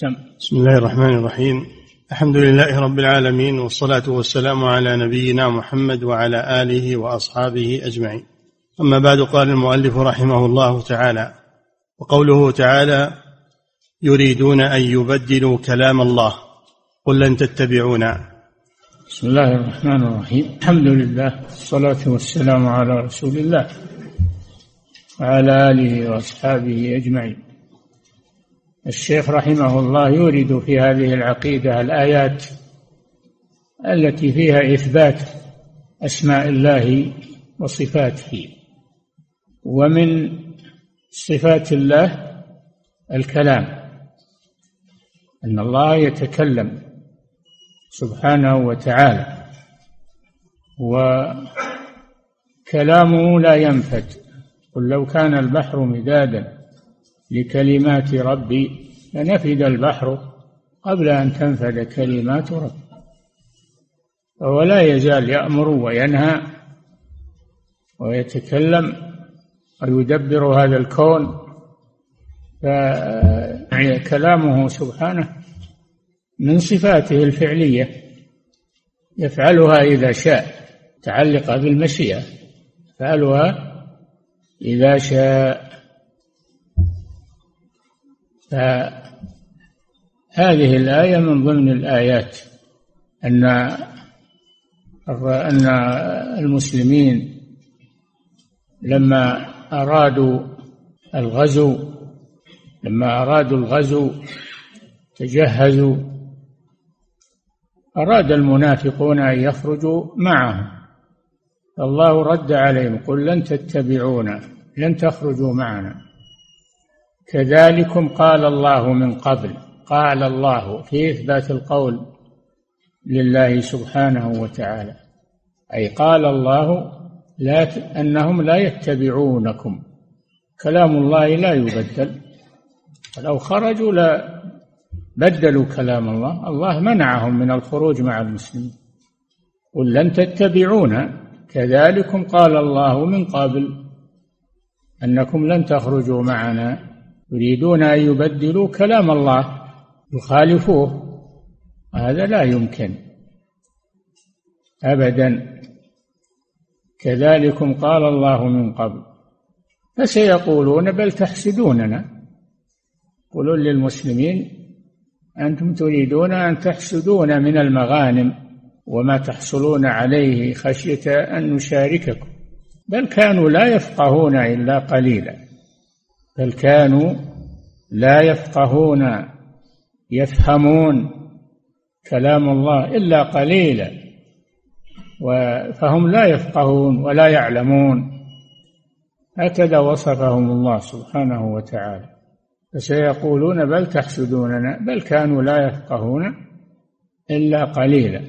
سم. بسم الله الرحمن الرحيم. الحمد لله رب العالمين والصلاة والسلام على نبينا محمد وعلى آله وأصحابه أجمعين. أما بعد قال المؤلف رحمه الله تعالى وقوله تعالى يريدون أن يبدلوا كلام الله. قل لن تتبعونا. بسم الله الرحمن الرحيم. الحمد لله والصلاة والسلام على رسول الله وعلى آله وأصحابه أجمعين. الشيخ رحمه الله يورد في هذه العقيدة الآيات التي فيها إثبات أسماء الله وصفاته. ومن صفات الله الكلام أن الله يتكلم سبحانه وتعالى وكلامه لا ينفد. قل لو كان البحر مدادا لكلمات ربي لنفد البحر قبل أن تنفد كلمات ربي وهو لا يزال يأمر وينهى ويتكلم ويدبر هذا الكون. فكلامه سبحانه من صفاته الفعلية. يفعلها إذا شاء متعلقة بالمشيئة. يفعلها إذا شاء. فهذه الآية من ضمن الآيات أن أن المسلمين لما أرادوا الغزو لما أرادوا الغزو تجهزوا أراد المنافقون أن يخرجوا معهم. فالله رد عليهم قل لن تتبعونا لن تخرجوا معنا. كذلكم قال الله من قبل. قال الله في إثبات القول لله سبحانه وتعالى. أي قال الله لا أنهم لا يتبعونكم. كلام الله لا يبدل. لو خرجوا لا بدلوا كلام الله. الله منعهم من الخروج مع المسلمين. قل لن تتبعونا كذلكم قال الله من قبل أنكم لن تخرجوا معنا. يريدون أن يبدلوا كلام الله يخالفوه. هذا لا يمكن. أبدا. كذلكم قال الله من قبل. فسيقولون بل تحسدوننا. قولوا للمسلمين أنتم تريدون أن تحسدون من المغانم وما تحصلون عليه خشية أن نشارككم. بل كانوا لا يفقهون إلا قليلا. بل كانوا لا يفقهون يفهمون كلام الله إلا قليلا فهم لا يفقهون ولا يعلمون. هكذا وصفهم الله سبحانه وتعالى. فسيقولون بل تحسدوننا بل كانوا لا يفقهون إلا قليلا.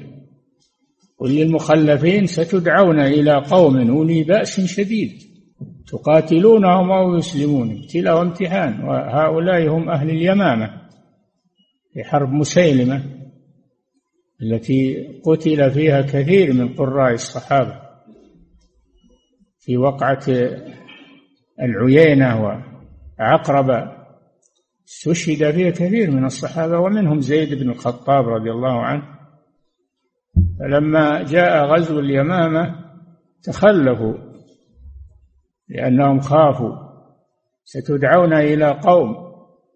قل للمخلفين ستدعون إلى قوم أولي بأس شديد. تقاتلونهم أو يسلمون. ابتلاء وامتحان. وهؤلاء هم أهل اليمامة في حرب مسيلمة التي قتل فيها كثير من قراء الصحابة في وقعة العيينة وعقرب. استشهد فيها كثير من الصحابة ومنهم زيد بن الخطاب رضي الله عنه. فلما جاء غزو اليمامة تخلفوا لأنهم خافوا. ستدعون إلى قوم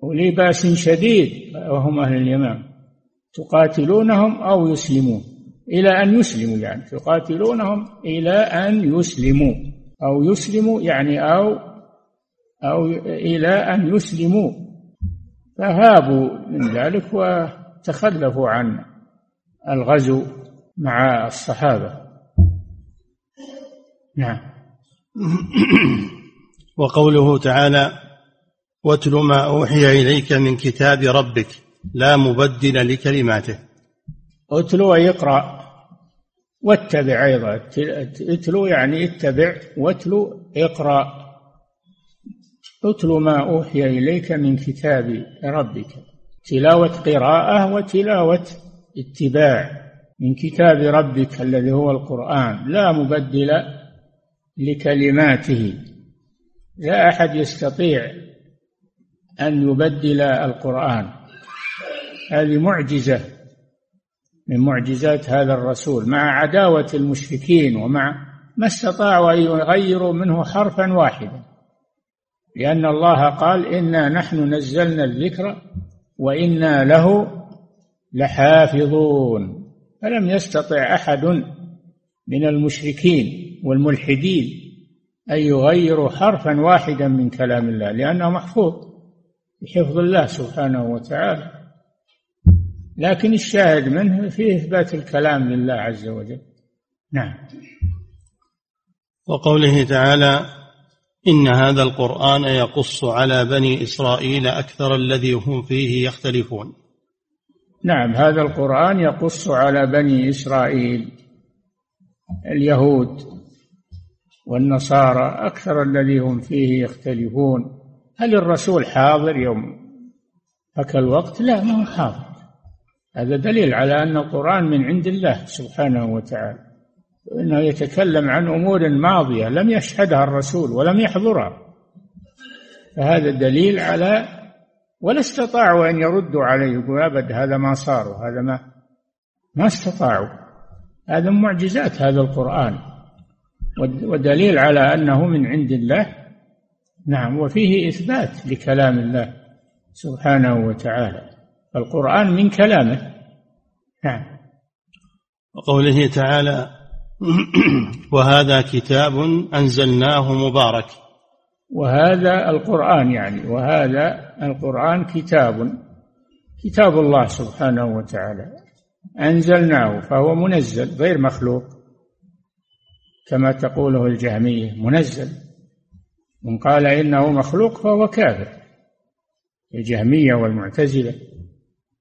أولي بأس شديد وهم أهل اليمامة تقاتلونهم أو يسلمون؟ إلى أن يسلموا يعني. تقاتلونهم إلى أن يسلموا. أو يسلموا يعني أو أو إلى أن يسلموا. فهابوا من ذلك وتخلفوا عن الغزو مع الصحابة. نعم. وقوله تعالى واتل ما أوحي إليك من كتاب ربك لا مبدل لكلماته. اتلو أي اقرأ واتبع أيضا. اتلو يعني اتبع واتلو اقرأ. اتل ما أوحي إليك من كتاب ربك. تلاوة قراءة وتلاوة اتباع. من كتاب ربك الذي هو القرآن. لا مبدل لكلماته. لا أحد يستطيع أن يبدل القرآن. هذه معجزة من معجزات هذا الرسول. مع عداوة المشركين ومع ما استطاعوا أن يغيروا منه حرفا واحدا. لأن الله قال إنا نحن نزلنا الذكر وإنا له لحافظون. فلم يستطع أحد من المشركين والملحدين أن يغيروا حرفا واحدا من كلام الله لأنه محفوظ بحفظ الله سبحانه وتعالى. لكن الشاهد منه فيه إثبات الكلام لله عز وجل. نعم. وقوله تعالى إن هذا القرآن يقص على بني إسرائيل أكثر الذي هم فيه يختلفون. نعم هذا القرآن يقص على بني إسرائيل اليهود والنصارى أكثر الذي هم فيه يختلفون. هل الرسول حاضر يوم فك الوقت؟ لا ما هو حاضر. هذا دليل على أن القرآن من عند الله سبحانه وتعالى إنه يتكلم عن أمور ماضية لم يشهدها الرسول ولم يحضرها. فهذا دليل على ولا استطاعوا أن يردوا عليه يقول أبد هذا ما صار وهذا ما ما استطاعوا. هذا معجزات هذا القرآن. ودليل على أنه من عند الله نعم وفيه إثبات لكلام الله سبحانه وتعالى. القرآن من كلامه. نعم. وقوله تعالى وهذا كتاب أنزلناه مبارك. وهذا القرآن يعني وهذا القرآن كتاب كتاب الله سبحانه وتعالى. أنزلناه فهو منزل غير مخلوق. كما تقوله الجهمية منزل. من قال إنه مخلوق فهو كافر. الجهمية والمعتزلة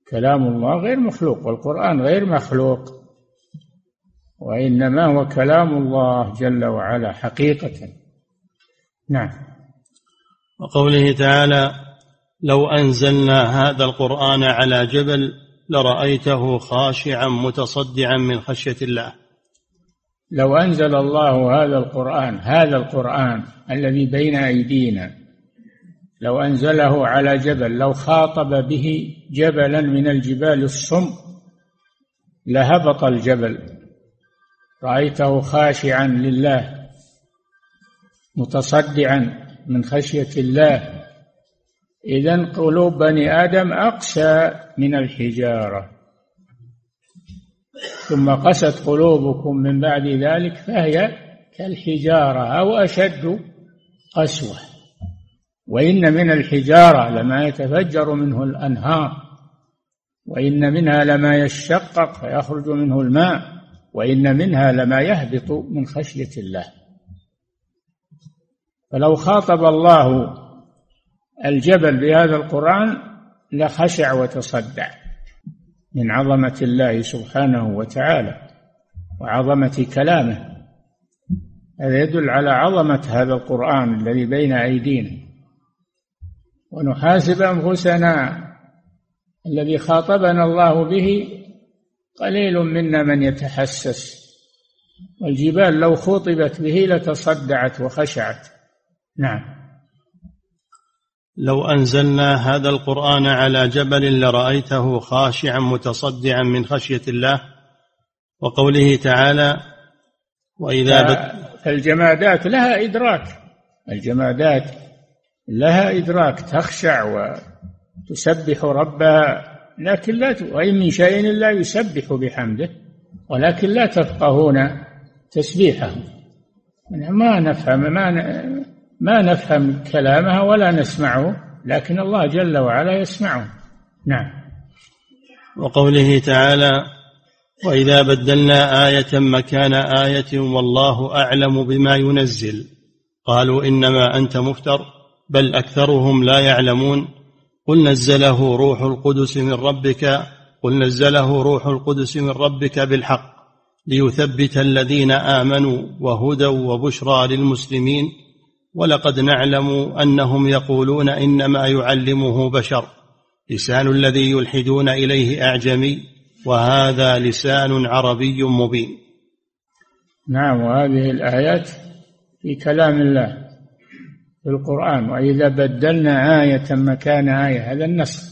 كلام الله غير مخلوق والقرآن غير مخلوق وإنما هو كلام الله جل وعلا حقيقة. نعم. وقوله تعالى لو أنزلنا هذا القرآن على جبل لرأيته خاشعا متصدعا من خشية الله. لو أنزل الله هذا القرآن هذا القرآن الذي بين أيدينا لو أنزله على جبل لو خاطب به جبلا من الجبال الصم لهبط الجبل. رأيته خاشعا لله متصدعا من خشية الله. إذا قلوب بني آدم أقسى من الحجارة. ثم قست قلوبكم من بعد ذلك فهي كالحجارة أو أشد قسوة. وإن من الحجارة لما يتفجر منه الأنهار وإن منها لما يشقق فيخرج منه الماء وإن منها لما يهبط من خشية الله. فلو خاطب الله الجبل بهذا القرآن لخشع وتصدع. من عظمة الله سبحانه وتعالى وعظمة كلامه. هذا يدل على عظمة هذا القرآن الذي بين أيدينا. ونحاسب أنفسنا الذي خاطبنا الله به قليل منا من يتحسس. والجبال لو خطبت به لتصدعت وخشعت. نعم. لو أنزلنا هذا القرآن على جبل لرأيته خاشعا متصدعا من خشية الله وقوله تعالى وإذا فالجمادات لها إدراك. الجمادات لها إدراك تخشع وتسبح ربها لكن لا وإن من شيء إلا يسبح بحمده ولكن لا تفقهون تسبيحه. ما نفهم ما ما نفهم كلامها ولا نسمعه لكن الله جل وعلا يسمعه. نعم. وقوله تعالى وإذا بدلنا آية مكان آية والله أعلم بما ينزل. قالوا إنما أنت مفتر بل أكثرهم لا يعلمون. قل نزله روح القدس من ربك قل نزله روح القدس من ربك بالحق ليثبت الذين آمنوا وهدى وبشرى للمسلمين. ولقد نعلم أنهم يقولون إنما يعلمه بشر لسان الذي يلحدون إليه أعجمي وهذا لسان عربي مبين. نعم وهذه الآيات في كلام الله في القرآن وإذا بدلنا آية مكان آية هذا النسخ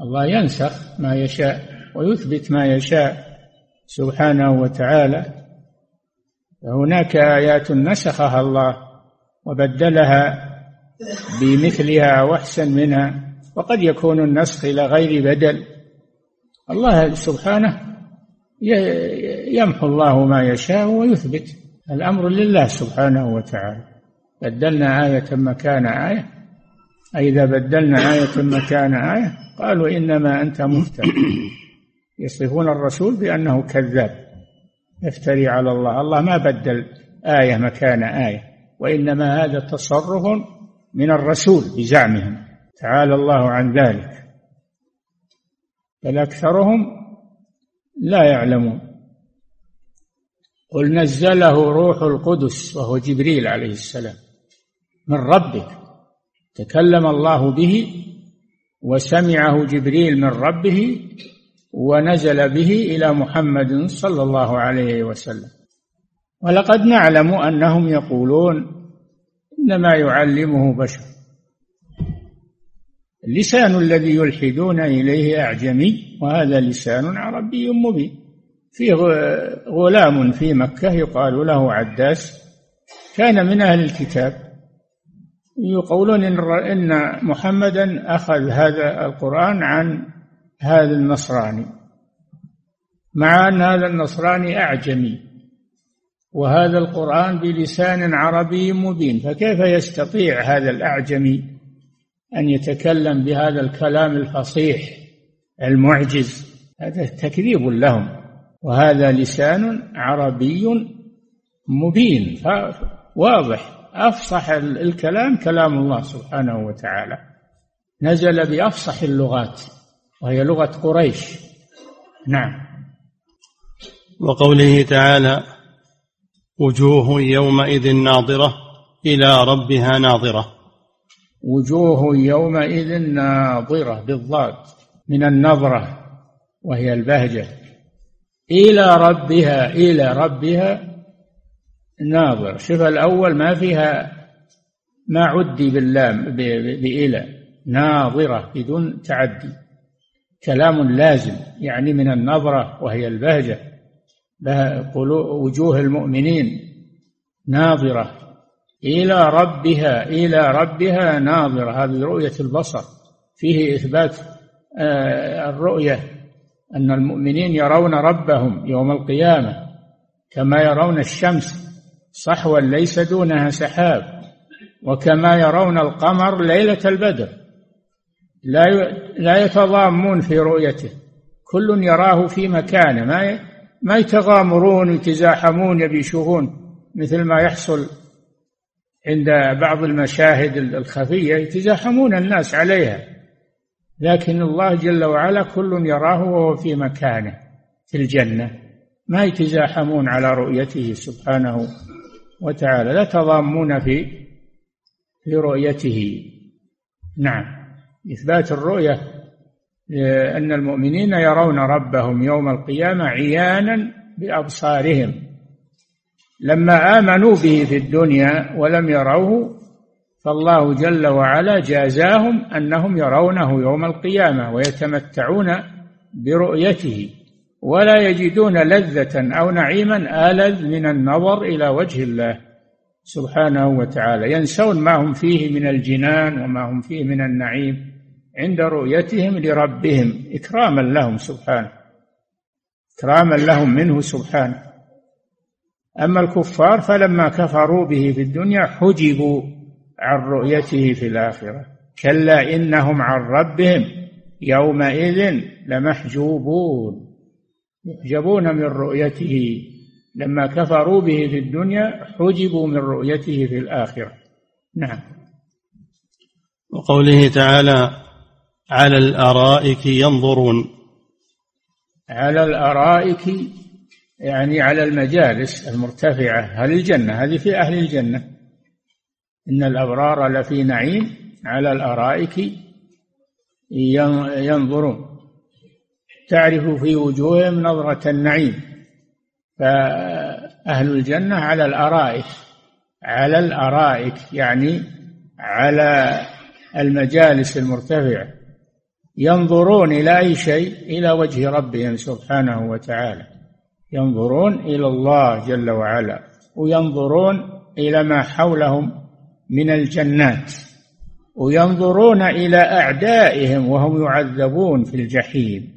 الله ينسخ ما يشاء ويثبت ما يشاء سبحانه وتعالى. هناك آيات نسخها الله وبدلها بمثلها وأحسن منها وقد يكون النسخ إلى غير بدل. الله سبحانه يمحو الله ما يشاء ويثبت. الأمر لله سبحانه وتعالى. بدلنا آية مكان أي إذا بدلنا آية مكان آية قالوا إنما أنت مفتر. يصفون الرسول بأنه كذاب. يفتري على الله. الله ما بدل آية مكان آية. وإنما هذا تصرف من الرسول بزعمهم. تعالى الله عن ذلك. بل أكثرهم لا يعلمون. قل نزله روح القدس وهو جبريل عليه السلام من ربك. تكلم الله به وسمعه جبريل من ربه ونزل به إلى محمد صلى الله عليه وسلم. ولقد نعلم أنهم يقولون إنما يعلمه بشر. اللسان الذي يلحدون إليه أعجمي وهذا لسان عربي مبين. فيه غلام في مكة يقال له عداس كان من أهل الكتاب. يقولون إن محمدا أخذ هذا القرآن عن هذا النصراني مع أن هذا النصراني أعجمي. وهذا القرآن بلسان عربي مبين فكيف يستطيع هذا الأعجمي أن يتكلم بهذا الكلام الفصيح المعجز؟ هذا تكذيب لهم وهذا لسان عربي مبين واضح أفصح الكلام كلام الله سبحانه وتعالى. نزل بأفصح اللغات وهي لغة قريش. نعم. وقوله تعالى وجوه يومئذ ناظرة إلى ربها ناظرة. وجوه يومئذ ناظرة بالضاد من النظرة وهي البهجة. إلى ربها إلى ربها ناظر. شوف الأول ما فيها ما عدي باللام بإلى ناظرة بدون تعدي. كلام لازم يعني من النظرة وهي البهجة. وجوه المؤمنين ناظرة. إلى ربها إلى ربها ناظرة. هذه رؤية البصر. فيه إثبات آه، الرؤية أن المؤمنين يرون ربهم يوم القيامة كما يرون الشمس صحوا ليس دونها سحاب وكما يرون القمر ليلة البدر. لا لا يتضامون في رؤيته. كل يراه في مكانه. ما ما يتغامرون ويتزاحمون يبي يشوفون مثل ما يحصل عند بعض المشاهد الخفية يتزاحمون الناس عليها. لكن الله جل وعلا كل يراه وهو في مكانه في الجنة. ما يتزاحمون على رؤيته سبحانه وتعالى. لا تضامون في في رؤيته. نعم. إثبات الرؤية أن المؤمنين يرون ربهم يوم القيامة عيانا بأبصارهم. لما آمنوا به في الدنيا ولم يروه فالله جل وعلا جازاهم أنهم يرونه يوم القيامة ويتمتعون برؤيته ولا يجدون لذة أو نعيما آلذ من النظر إلى وجه الله سبحانه وتعالى. ينسون ما هم فيه من الجنان وما هم فيه من النعيم. عند رؤيتهم لربهم إكراما لهم سبحانه إكراما لهم منه سبحانه. أما الكفار فلما كفروا به في الدنيا حجبوا عن رؤيته في الآخرة. كلا إنهم عن ربهم يومئذ لمحجوبون. يحجبون من رؤيته. لما كفروا به في الدنيا حجبوا من رؤيته في الآخرة. نعم. وقوله تعالى على الأرائك ينظرون. على الأرائك يعني على المجالس المرتفعة أهل الجنة؟ هذه في أهل الجنة. إن الأبرار لفي نعيم على الأرائك ينظرون. تعرف في وجوههم نظرة النعيم. فأهل الجنة على الأرائك على الأرائك يعني على المجالس المرتفعة. ينظرون إلى أي شيء؟ إلى وجه ربهم سبحانه وتعالى. ينظرون إلى الله جل وعلا وينظرون إلى ما حولهم من الجنات وينظرون إلى أعدائهم وهم يعذبون في الجحيم.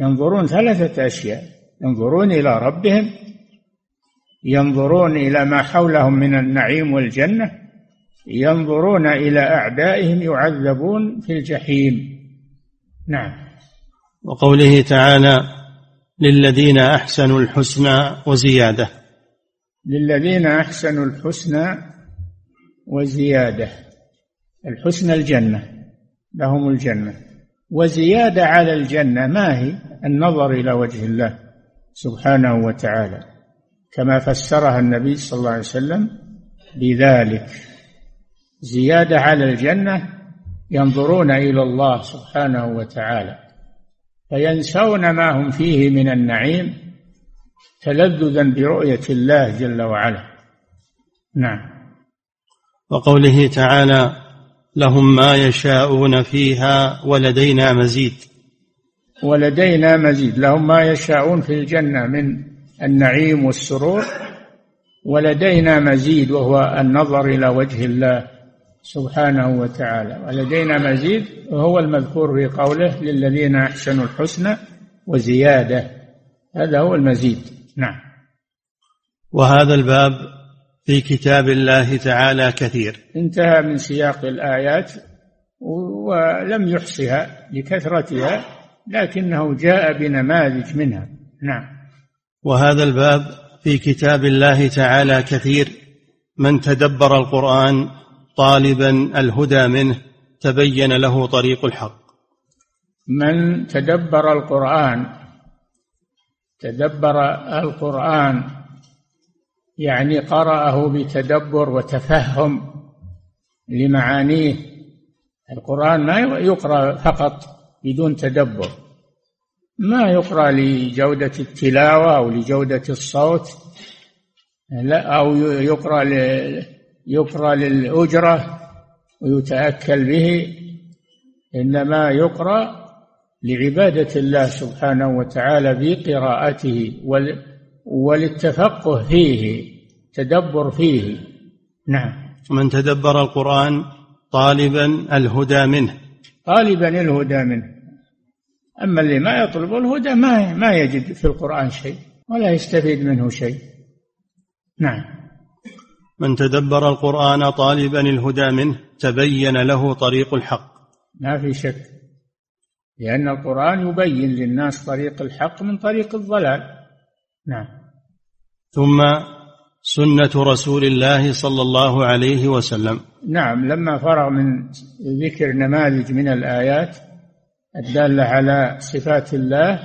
ينظرون ثلاثة أشياء ينظرون إلى ربهم ينظرون إلى ما حولهم من النعيم والجنة ينظرون إلى أعدائهم يعذبون في الجحيم. نعم. وقوله تعالى للذين أحسنوا الحسنى وزيادة. للذين أحسنوا الحسنى وزيادة. الحسنى الجنة لهم الجنة. وزيادة على الجنة ما هي؟ النظر إلى وجه الله سبحانه وتعالى. كما فسرها النبي صلى الله عليه وسلم بذلك. زيادة على الجنة ينظرون إلى الله سبحانه وتعالى فينسون ما هم فيه من النعيم تلذذا برؤية الله جل وعلا. نعم. وقوله تعالى لهم ما يشاءون فيها ولدينا مزيد. ولدينا مزيد. لهم ما يشاءون في الجنة من النعيم والسرور ولدينا مزيد وهو النظر إلى وجه الله سبحانه وتعالى. ولدينا مزيد وهو المذكور في قوله للذين أحسنوا الحسنى وزيادة. هذا هو المزيد. نعم. وهذا الباب في كتاب الله تعالى كثير. انتهى من سياق الآيات ولم يحصها لكثرتها لكنه جاء بنماذج منها. نعم. وهذا الباب في كتاب الله تعالى كثير. من تدبر القرآن طالبا الهدى منه تبين له طريق الحق. من تدبر القرآن تدبر القرآن يعني قرأه بتدبر وتفهم لمعانيه. القرآن ما يقرأ فقط بدون تدبر ما يقرأ لجودة التلاوة أو لجودة الصوت لا أو يقرأ يقرأ للأجرة ويتأكل به إنما يقرأ لعبادة الله سبحانه وتعالى بقراءته وللتفقه فيه تدبر فيه. نعم. من تدبر القرآن طالبا الهدى منه. طالبا الهدى منه. أما اللي ما يطلب الهدى ما ما يجد في القرآن شيء ولا يستفيد منه شيء. نعم. من تدبر القرآن طالبا الهدى منه تبين له طريق الحق. ما في شك لأن القرآن يبين للناس طريق الحق من طريق الضلال. نعم. ثم سنة رسول الله صلى الله عليه وسلم. نعم لما فرغ من ذكر نماذج من الآيات الدالة على صفات الله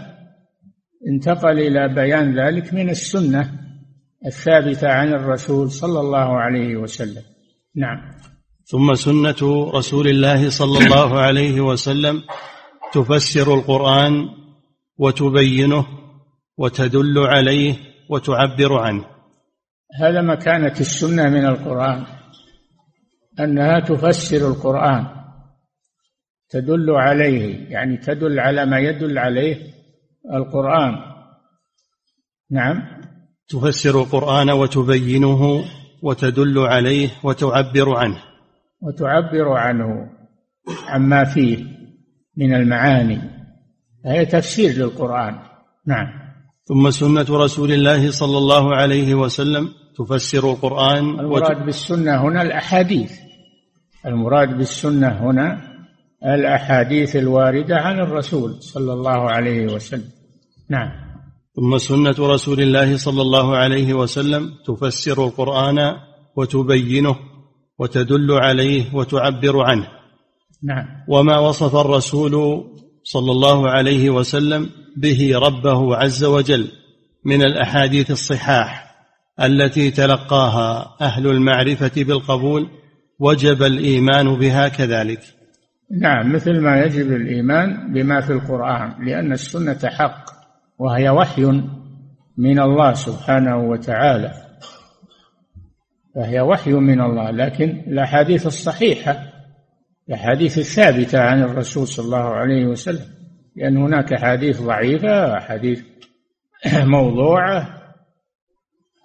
انتقل إلى بيان ذلك من السنة. الثابتة عن الرسول صلى الله عليه وسلم. نعم. ثم سنة رسول الله صلى الله عليه وسلم تفسر القرآن وتبينه وتدل عليه وتعبر عنه. هذا مكانة السنة من القرآن أنها تفسر القرآن تدل عليه يعني تدل على ما يدل عليه القرآن. نعم. تفسر القرآن وتبينه وتدل عليه وتعبر عنه. وتعبر عنه عما فيه من المعاني. هي تفسير للقرآن. نعم. ثم سنة رسول الله صلى الله عليه وسلم تفسر القرآن المراد بالسنة هنا الأحاديث. المراد بالسنة هنا الأحاديث الواردة عن الرسول صلى الله عليه وسلم. نعم. ثم سنة رسول الله صلى الله عليه وسلم تفسر القرآن وتبينه وتدل عليه وتعبر عنه. نعم. وما وصف الرسول صلى الله عليه وسلم به ربه عز وجل من الأحاديث الصحاح التي تلقاها أهل المعرفة بالقبول وجب الإيمان بها كذلك. نعم مثل ما يجب الإيمان بما في القرآن لأن السنة حق. وهي وحي من الله سبحانه وتعالى. فهي وحي من الله لكن الأحاديث الصحيحة الأحاديث الثابتة عن الرسول صلى الله عليه وسلم لأن هناك أحاديث ضعيفة أحاديث موضوعة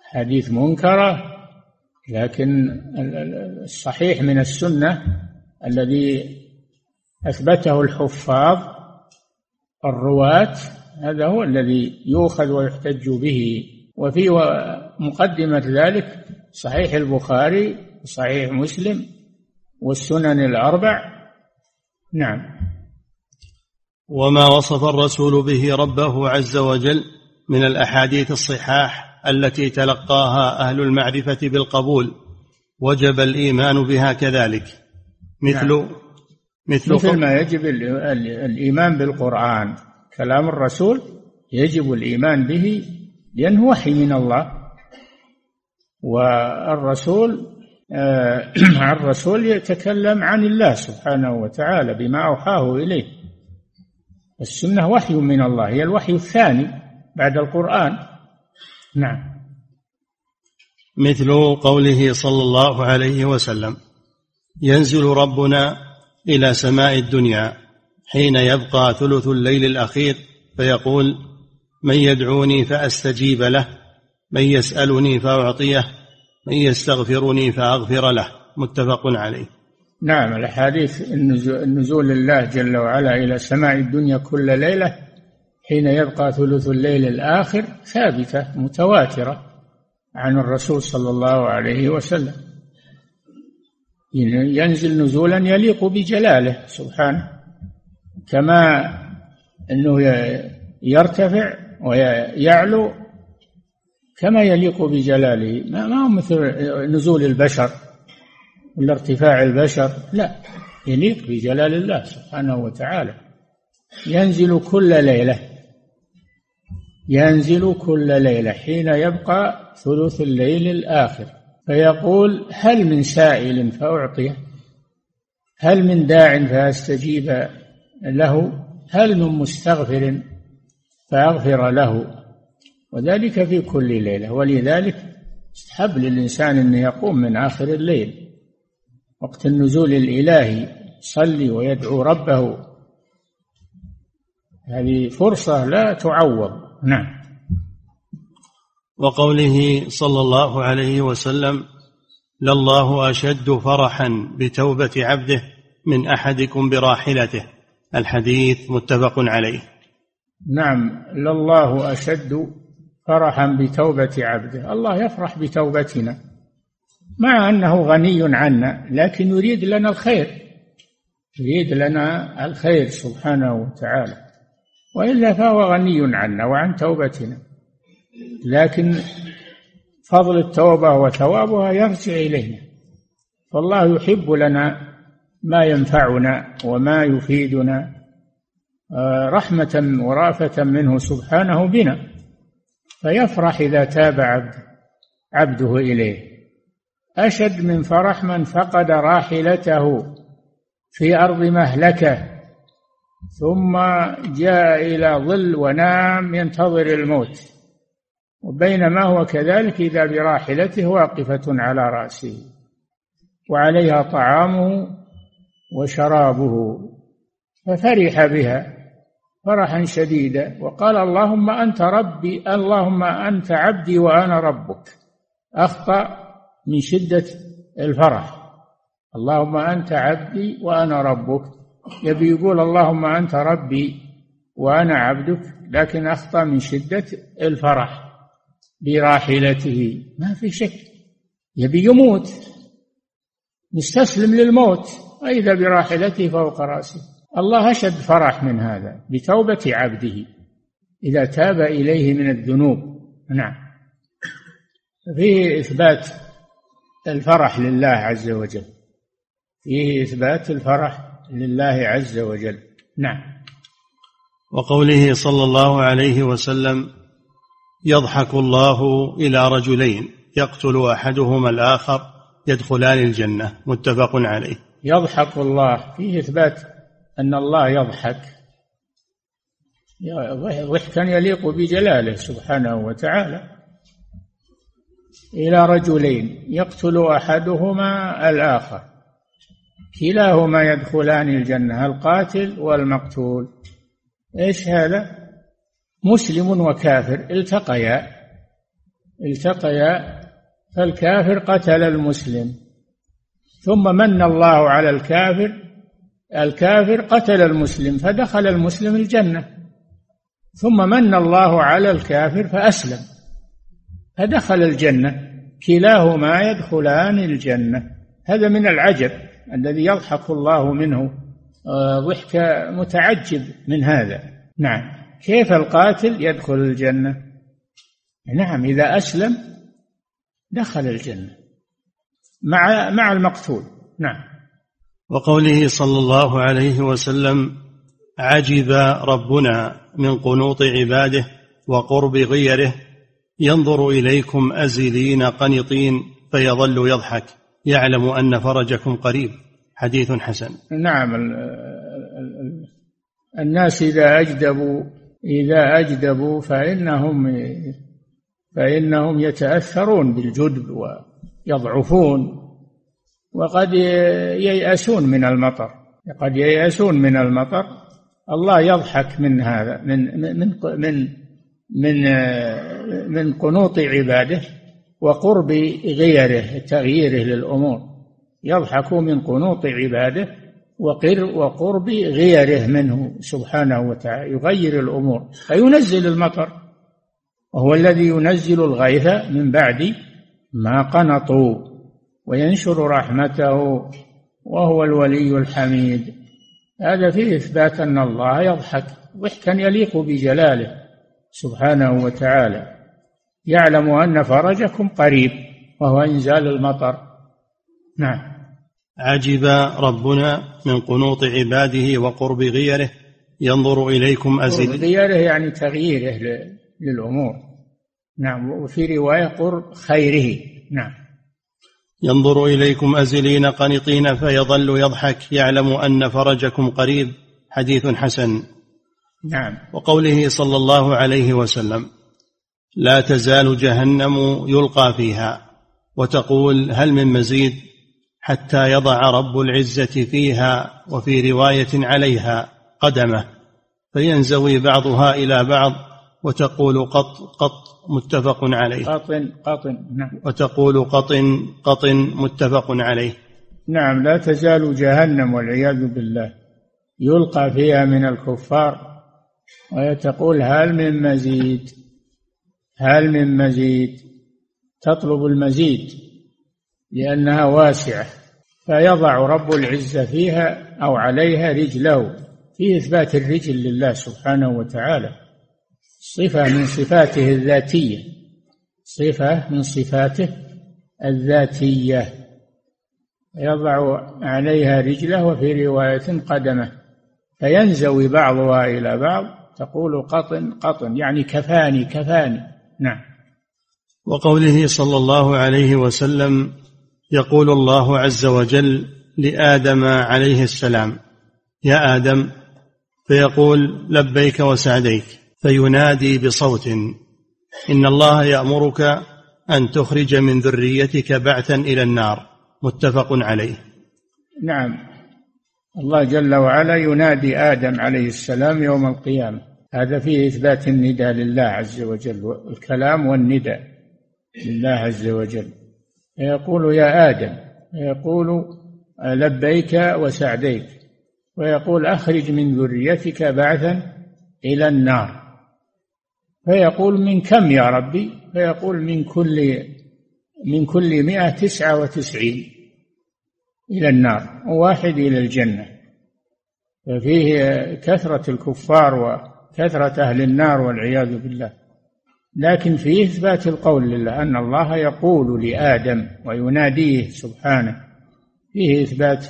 أحاديث منكرة لكن الصحيح من السنة الذي أثبته الحفاظ الرواة هذا هو الذي يؤخذ ويحتج به. وفي مقدمة ذلك صحيح البخاري وصحيح مسلم والسنن الأربع. نعم. وما وصف الرسول به ربه عز وجل من الأحاديث الصحاح التي تلقاها أهل المعرفة بالقبول وجب الإيمان بها كذلك. مثل نعم. مثل, مثل ما يجب الإيمان بالقرآن. كلام الرسول يجب الإيمان به لأنه وحي من الله. والرسول آه، الرسول يتكلم عن الله سبحانه وتعالى بما أوحاه إليه. السنة وحي من الله هي الوحي الثاني بعد القرآن. نعم. مثل قوله صلى الله عليه وسلم ينزل ربنا إلى سماء الدنيا حين يبقى ثلث الليل الأخير فيقول من يدعوني فأستجيب له من يسألني فأعطيه من يستغفرني فأغفر له. متفق عليه. نعم الأحاديث النزول الله جل وعلا إلى سماء الدنيا كل ليلة حين يبقى ثلث الليل الآخر ثابتة متواترة عن الرسول صلى الله عليه وسلم. ينزل نزولا يليق بجلاله سبحانه. كما أنه يرتفع ويعلو كما يليق بجلاله. ما هو مثل نزول البشر ولا ارتفاع البشر لا يليق بجلال الله سبحانه وتعالى. ينزل كل ليلة ينزل كل ليلة حين يبقى ثلث الليل الآخر. فيقول هل من سائل فأعطيه هل من داع فأستجيب له هل من مستغفر فأغفر له؟ وذلك في كل ليلة. ولذلك استحب للإنسان أن يقوم من آخر الليل. وقت النزول الإلهي يصلي ويدعو ربه. هذه فرصة لا تعوض. نعم. وقوله صلى الله عليه وسلم لله أشد فرحا بتوبة عبده من أحدكم براحلته الحديث متفق عليه. نعم لله أشد فرحا بتوبة عبده. الله يفرح بتوبتنا مع أنه غني عنا لكن يريد لنا الخير يريد لنا الخير سبحانه وتعالى. وإلا فهو غني عنا وعن توبتنا. لكن فضل التوبة وثوابها يرجع إلينا. فالله يحب لنا ما ينفعنا وما يفيدنا آه، رحمة ورافة منه سبحانه بنا فيفرح إذا تاب عبد عبده إليه. أشد من فرح من فقد راحلته في أرض مهلكة ثم جاء إلى ظل ونام ينتظر الموت. وبينما هو كذلك إذا براحلته واقفة على رأسه وعليها طعامه وشرابه ففرح بها فرحا شديدا وقال اللهم أنت ربي اللهم أنت عبدي وأنا ربك. أخطأ من شدة الفرح. اللهم أنت عبدي وأنا ربك. يبي يقول اللهم أنت ربي وأنا عبدك. لكن أخطأ من شدة الفرح براحلته. ما في شك يبي يموت مستسلم للموت. وإذا براحلته فوق رأسه. الله أشد فرح من هذا بتوبة عبده. إذا تاب إليه من الذنوب. نعم. فيه إثبات الفرح لله عز وجل. فيه إثبات الفرح لله عز وجل. نعم. وقوله صلى الله عليه وسلم يضحك الله إلى رجلين يقتل أحدهما الآخر يدخلان الجنة. متفق عليه. يضحك الله فيه إثبات أن الله يضحك. ضحكا يليق بجلاله سبحانه وتعالى. إلى رجلين يقتل أحدهما الآخر. كلاهما يدخلان الجنة القاتل والمقتول. إيش هذا؟ مسلم وكافر. التقيا التقيا فالكافر قتل المسلم. ثم من الله على الكافر الكافر قتل المسلم فدخل المسلم الجنة. ثم من الله على الكافر فأسلم فدخل الجنة. كلاهما يدخلان الجنة. هذا من العجب الذي يضحك الله منه آه، ضحك متعجب من هذا. نعم. كيف القاتل يدخل الجنة؟ نعم إذا أسلم دخل الجنة. مع مع المقتول. نعم. وقوله صلى الله عليه وسلم عجب ربنا من قنوط عباده وقرب غيره ينظر إليكم أزلين قنطين فيظل يضحك يعلم أن فرجكم قريب. حديث حسن. نعم. الناس إذا أجدبوا إذا أجدبوا فإنهم فإنهم يتأثرون بالجدب ويضعفون وقد ييأسون من المطر قد ييأسون من المطر. الله يضحك من هذا من من من من من قنوط عباده وقرب غيره تغييره للأمور. يضحك من قنوط عباده وقر وقرب غيره منه سبحانه وتعالى يغير الأمور فينزل المطر. وهو الذي ينزل الغيث من بعد ما قنطوا وينشر رحمته وهو الولي الحميد. هذا فيه إثبات أن الله يضحك ضحكا يليق بجلاله سبحانه وتعالى. يعلم أن فرجكم قريب وهو إنزال المطر. نعم. عجب ربنا من قنوط عباده وقرب غيره. ينظر إليكم أزل. قرب غيره يعني تغييره للأمور. نعم وفي رواية قرب خيره. نعم. ينظر إليكم أزلين قنطين فيظل يضحك يعلم أن فرجكم قريب. حديث حسن. نعم. وقوله صلى الله عليه وسلم لا تزال جهنم يلقى فيها. وتقول هل من مزيد؟ حتى يضع رب العزة فيها وفي رواية عليها قدمه. فينزوي بعضها إلى بعض. وتقول قط قط متفق عليه. قطن قطن نعم. وتقول قطن قطن متفق عليه. نعم لا تزال جهنم والعياذ بالله. يلقى فيها من الكفار وهي تقول هل من مزيد؟ هل من مزيد؟ تطلب المزيد لأنها واسعة. فيضع رب العزة فيها أو عليها رجله في إثبات الرجل لله سبحانه وتعالى. صفة من صفاته الذاتية. صفة من صفاته الذاتية. يضع عليها رجله وفي رواية قدمه. فينزوي بعضها إلى بعض. تقول قطن قطن يعني كفاني كفاني. نعم. وقوله صلى الله عليه وسلم يقول الله عز وجل لآدم عليه السلام يا آدم فيقول لبيك وسعديك فينادي بصوت إن الله يأمرك أن تخرج من ذريتك بعثا إلى النار. متفق عليه. نعم. الله جل وعلا ينادي آدم عليه السلام يوم القيامة. هذا فيه إثبات النداء لله عز وجل الكلام والنداء لله عز وجل. يقول يا آدم يقول لبيك وسعديك ويقول أخرج من ذريتك بعثا إلى النار. فيقول من كم يا ربي؟ فيقول من كل من كل مئة تسعة وتسعين إلى النار وواحد إلى الجنة. ففيه كثرة الكفار وكثرة أهل النار والعياذ بالله. لكن فيه إثبات القول لله أن الله يقول لآدم ويناديه سبحانه فيه إثبات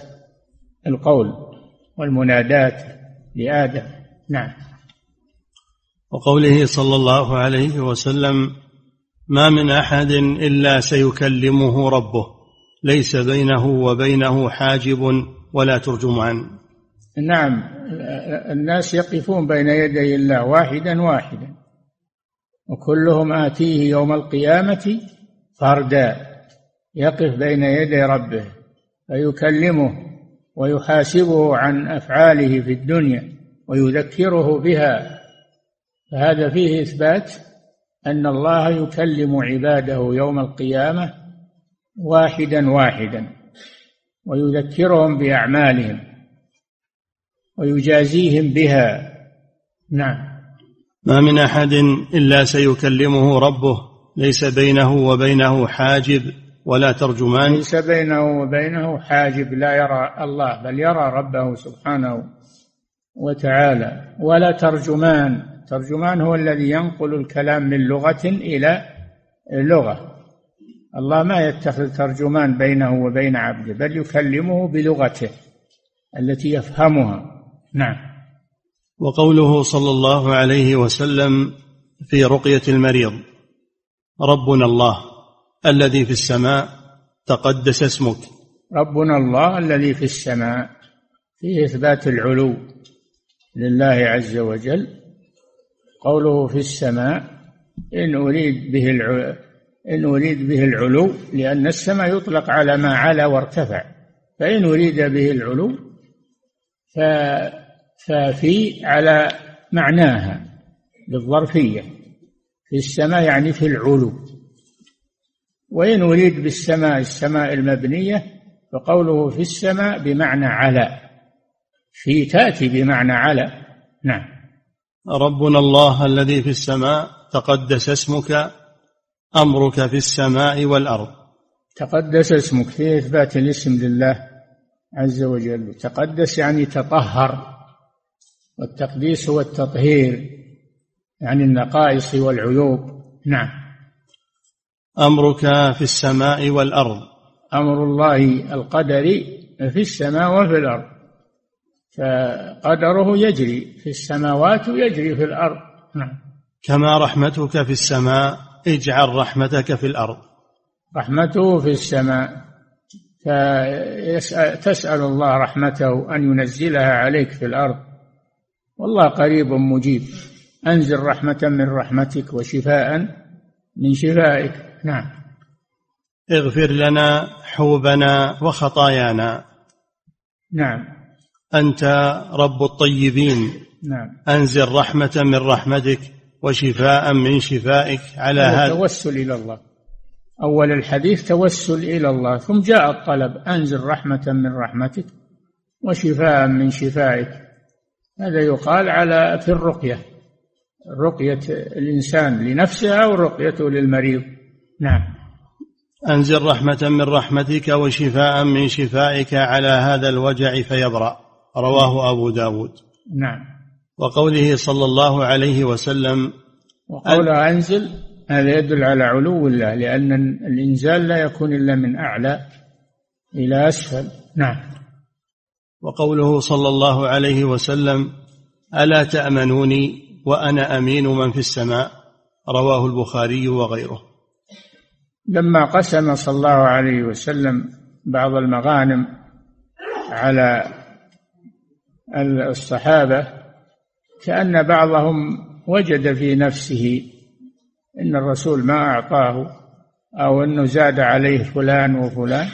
القول والمنادات لآدم. نعم. وقوله صلى الله عليه وسلم ما من أحد إلا سيكلمه ربه ليس بينه وبينه حاجب ولا ترجمان نعم الناس يقفون بين يدي الله واحدا واحدا وكلهم آتيه يوم القيامة فردا يقف بين يدي ربه فيكلمه ويحاسبه عن أفعاله في الدنيا ويذكره بها فهذا فيه إثبات أن الله يكلم عباده يوم القيامة واحدا واحدا ويذكرهم بأعمالهم ويجازيهم بها. نعم. ما من أحد إلا سيكلمه ربه ليس بينه وبينه حاجب ولا ترجمان. ليس بينه وبينه حاجب لا يرى الله بل يرى ربه سبحانه وتعالى ولا ترجمان. ترجمان هو الذي ينقل الكلام من لغة إلى لغة. الله ما يتخذ ترجمان بينه وبين عبده بل يكلمه بلغته التي يفهمها. نعم. وقوله صلى الله عليه وسلم في رقية المريض ربنا الله الذي في السماء تقدس اسمك. ربنا الله الذي في السماء فيه إثبات العلو لله عز وجل قوله في السماء إن أريد به إن أريد به العلو لأن السماء يطلق على ما علا وارتفع. فإن أريد به العلو ففي على معناها بالظرفية. في السماء يعني في العلو. وإن أريد بالسماء السماء المبنية فقوله في السماء بمعنى على في تأتي بمعنى على نعم. ربنا الله الذي في السماء تقدس اسمك أمرك في السماء والأرض. تقدس اسمك في إثبات الاسم لله عز وجل. تقدس يعني تطهر والتقديس هو التطهير يعني النقائص والعيوب. نعم. أمرك في السماء والأرض. أمر الله القدري في السماء وفي الأرض. فقدره يجري في السماوات ويجري في الأرض. نعم. كما رحمتك في السماء اجعل رحمتك في الأرض. رحمته في السماء. تسأل الله رحمته أن ينزلها عليك في الأرض. والله قريب مجيب. أنزل رحمة من رحمتك وشفاء من شفائك. نعم. اغفر لنا حوبنا وخطايانا. نعم. أنت رب الطيبين. نعم. أنزل رحمة من رحمتك وشفاء من شفائك على هذا. توسل إلى الله. أول الحديث توسل إلى الله. ثم جاء الطلب أنزل رحمة من رحمتك وشفاء من شفائك. هذا يقال على في الرقية. رقية الإنسان لنفسه أو رقيته للمريض. نعم. أنزل رحمة من رحمتك وشفاء من شفائك على هذا الوجع فيبرأ. رواه أبو داود. نعم. وقوله صلى الله عليه وسلم وقوله أنزل هذا يدل على علو الله لأن الإنزال لا يكون إلا من أعلى إلى أسفل. نعم. وقوله صلى الله عليه وسلم ألا تأمنوني وأنا أمين من في السماء؟ رواه البخاري وغيره. لما قسم صلى الله عليه وسلم بعض المغانم على الصحابة كأن بعضهم وجد في نفسه إن الرسول ما أعطاه أو أنه زاد عليه فلان وفلان.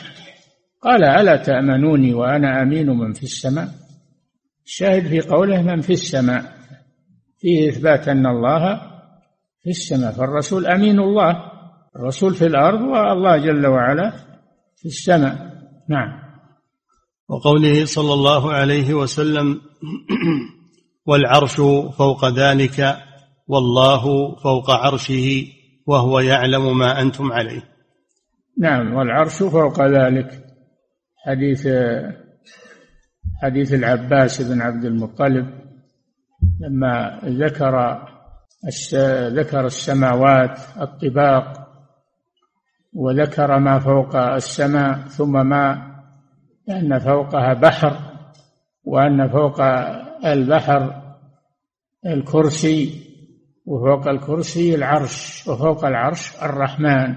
قال ألا تأمنوني وأنا أمين من في السماء؟ الشاهد في قوله من في السماء فيه إثبات أن الله في السماء فالرسول أمين الله الرسول في الأرض والله جل وعلا في السماء. نعم. وقوله صلى الله عليه وسلم والعرش فوق ذلك والله فوق عرشه وهو يعلم ما أنتم عليه. نعم والعرش فوق ذلك. حديث حديث العباس بن عبد المطلب لما ذكر ذكر السماوات الطباق وذكر ما فوق السماء ثم ما أن فوقها بحر وأن فوق البحر الكرسي وفوق الكرسي العرش وفوق العرش الرحمن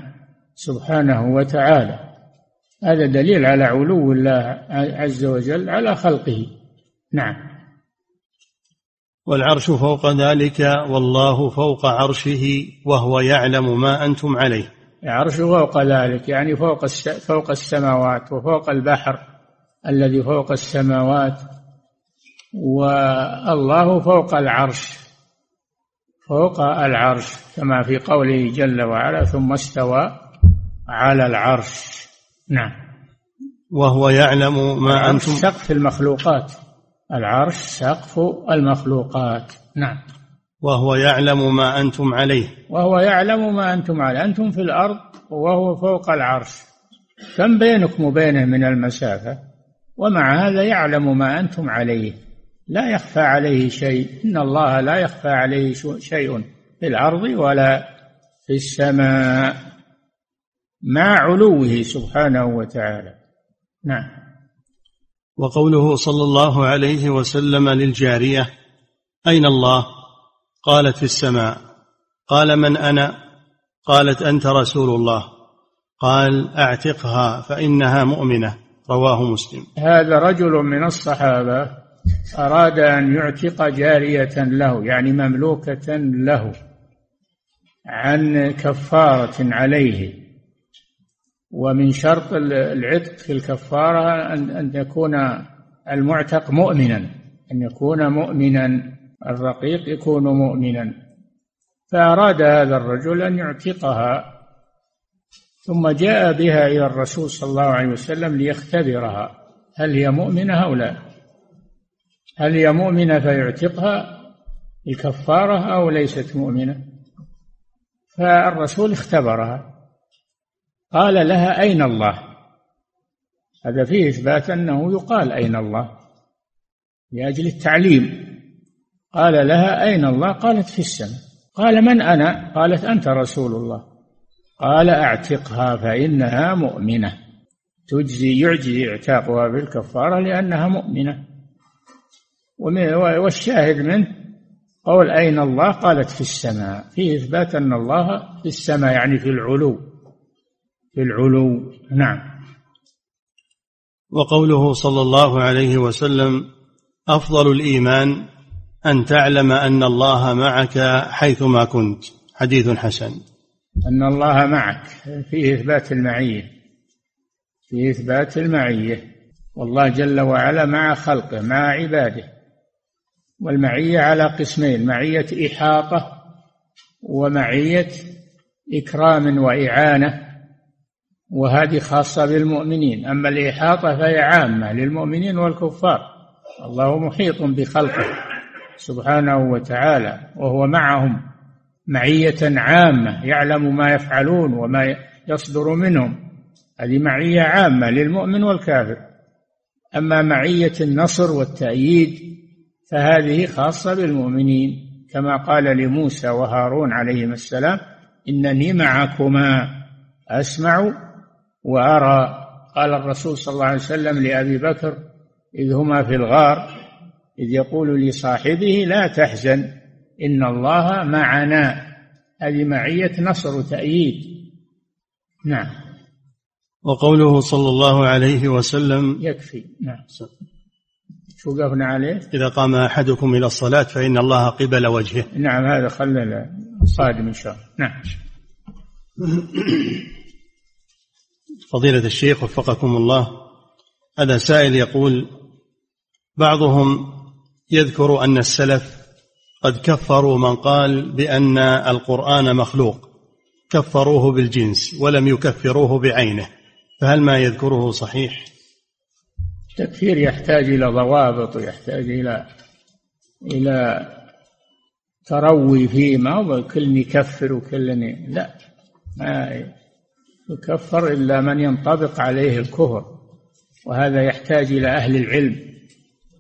سبحانه وتعالى. هذا دليل على علو الله عز وجل على خلقه. نعم. والعرش فوق ذلك والله فوق عرشه وهو يعلم ما أنتم عليه. العرش فوق ذلك يعني فوق فوق السماوات وفوق البحر. الذي فوق السماوات والله فوق العرش فوق العرش كما في قوله جل وعلا ثم استوى على العرش. نعم. وهو يعلم ما أنتم سقف المخلوقات. العرش سقف المخلوقات. نعم. وهو يعلم ما أنتم عليه. وهو يعلم ما أنتم عليه. أنتم في الأرض وهو فوق العرش. كم بينكم وبينه من المسافة؟ ومع هذا يعلم ما أنتم عليه. لا يخفى عليه شيء. إن الله لا يخفى عليه شيء في الأرض ولا في السماء. مع علوه سبحانه وتعالى. نعم. وقوله صلى الله عليه وسلم للجارية أين الله؟ قالت في السماء. قال من أنا؟ قالت أنت رسول الله. قال أعتقها فإنها مؤمنة. رواه مسلم. هذا رجل من الصحابة أراد أن يعتق جارية له يعني مملوكة له عن كفارة عليه. ومن شرط العتق في الكفارة أن يكون المعتق مؤمنا أن يكون مؤمنا الرقيق يكون مؤمنا. فأراد هذا الرجل أن يعتقها. ثم جاء بها إلى الرسول صلى الله عليه وسلم ليختبرها. هل هي مؤمنة أو لا؟ هل هي مؤمنة فيعتقها الكفارة أو ليست مؤمنة؟ فالرسول اختبرها. قال لها أين الله؟ هذا فيه إثبات أنه يقال أين الله لأجل التعليم. قال لها أين الله؟ قالت في السماء. قال من أنا؟ قالت أنت رسول الله. قال أعتقها فإنها مؤمنة. تجزي يعجي اعتاقها بالكفارة لأنها مؤمنة. والشاهد منه قول أين الله؟ قالت في السماء. فيه إثبات أن الله في السماء يعني في العلو. في العلو. نعم. وقوله صلى الله عليه وسلم أفضل الإيمان أن تعلم أن الله معك حيثما كنت. حديث حسن. أن الله معك. فيه إثبات المعية. فيه إثبات المعية. والله جل وعلا مع خلقه مع عباده. والمعية على قسمين معية إحاطة ومعية إكرام وإعانة. وهذه خاصة بالمؤمنين. أما الإحاطة فهي عامة للمؤمنين والكفار. الله محيط بخلقه سبحانه وتعالى وهو معهم. معية عامة يعلم ما يفعلون وما يصدر منهم. هذه معية عامة للمؤمن والكافر. أما معية النصر والتأييد فهذه خاصة بالمؤمنين. كما قال لموسى وهارون عليهما السلام إنني معكما أسمع وأرى. قال الرسول صلى الله عليه وسلم لأبي بكر إذ هما في الغار إذ يقول لصاحبه لا تحزن. إن الله معنا. هذه معية نصر وتأييد. نعم. وقوله صلى الله عليه وسلم يكفي. نعم. شو وقفنا عليه؟ إذا قام أحدكم إلى الصلاة فإن الله قبل وجهه. نعم هذا خلنا الصادم إن شاء الله. نعم. فضيلة الشيخ وفقكم الله هذا سائل يقول بعضهم يذكر أن السلف قد كفروا من قال بأن القرآن مخلوق. كفروه بالجنس ولم يكفروه بعينه. فهل ما يذكره صحيح؟ التكفير يحتاج إلى ضوابط ويحتاج إلى إلى تروي فيه ما هو كل يكفر وكل لا ما يكفر إلا من ينطبق عليه الكفر. وهذا يحتاج إلى أهل العلم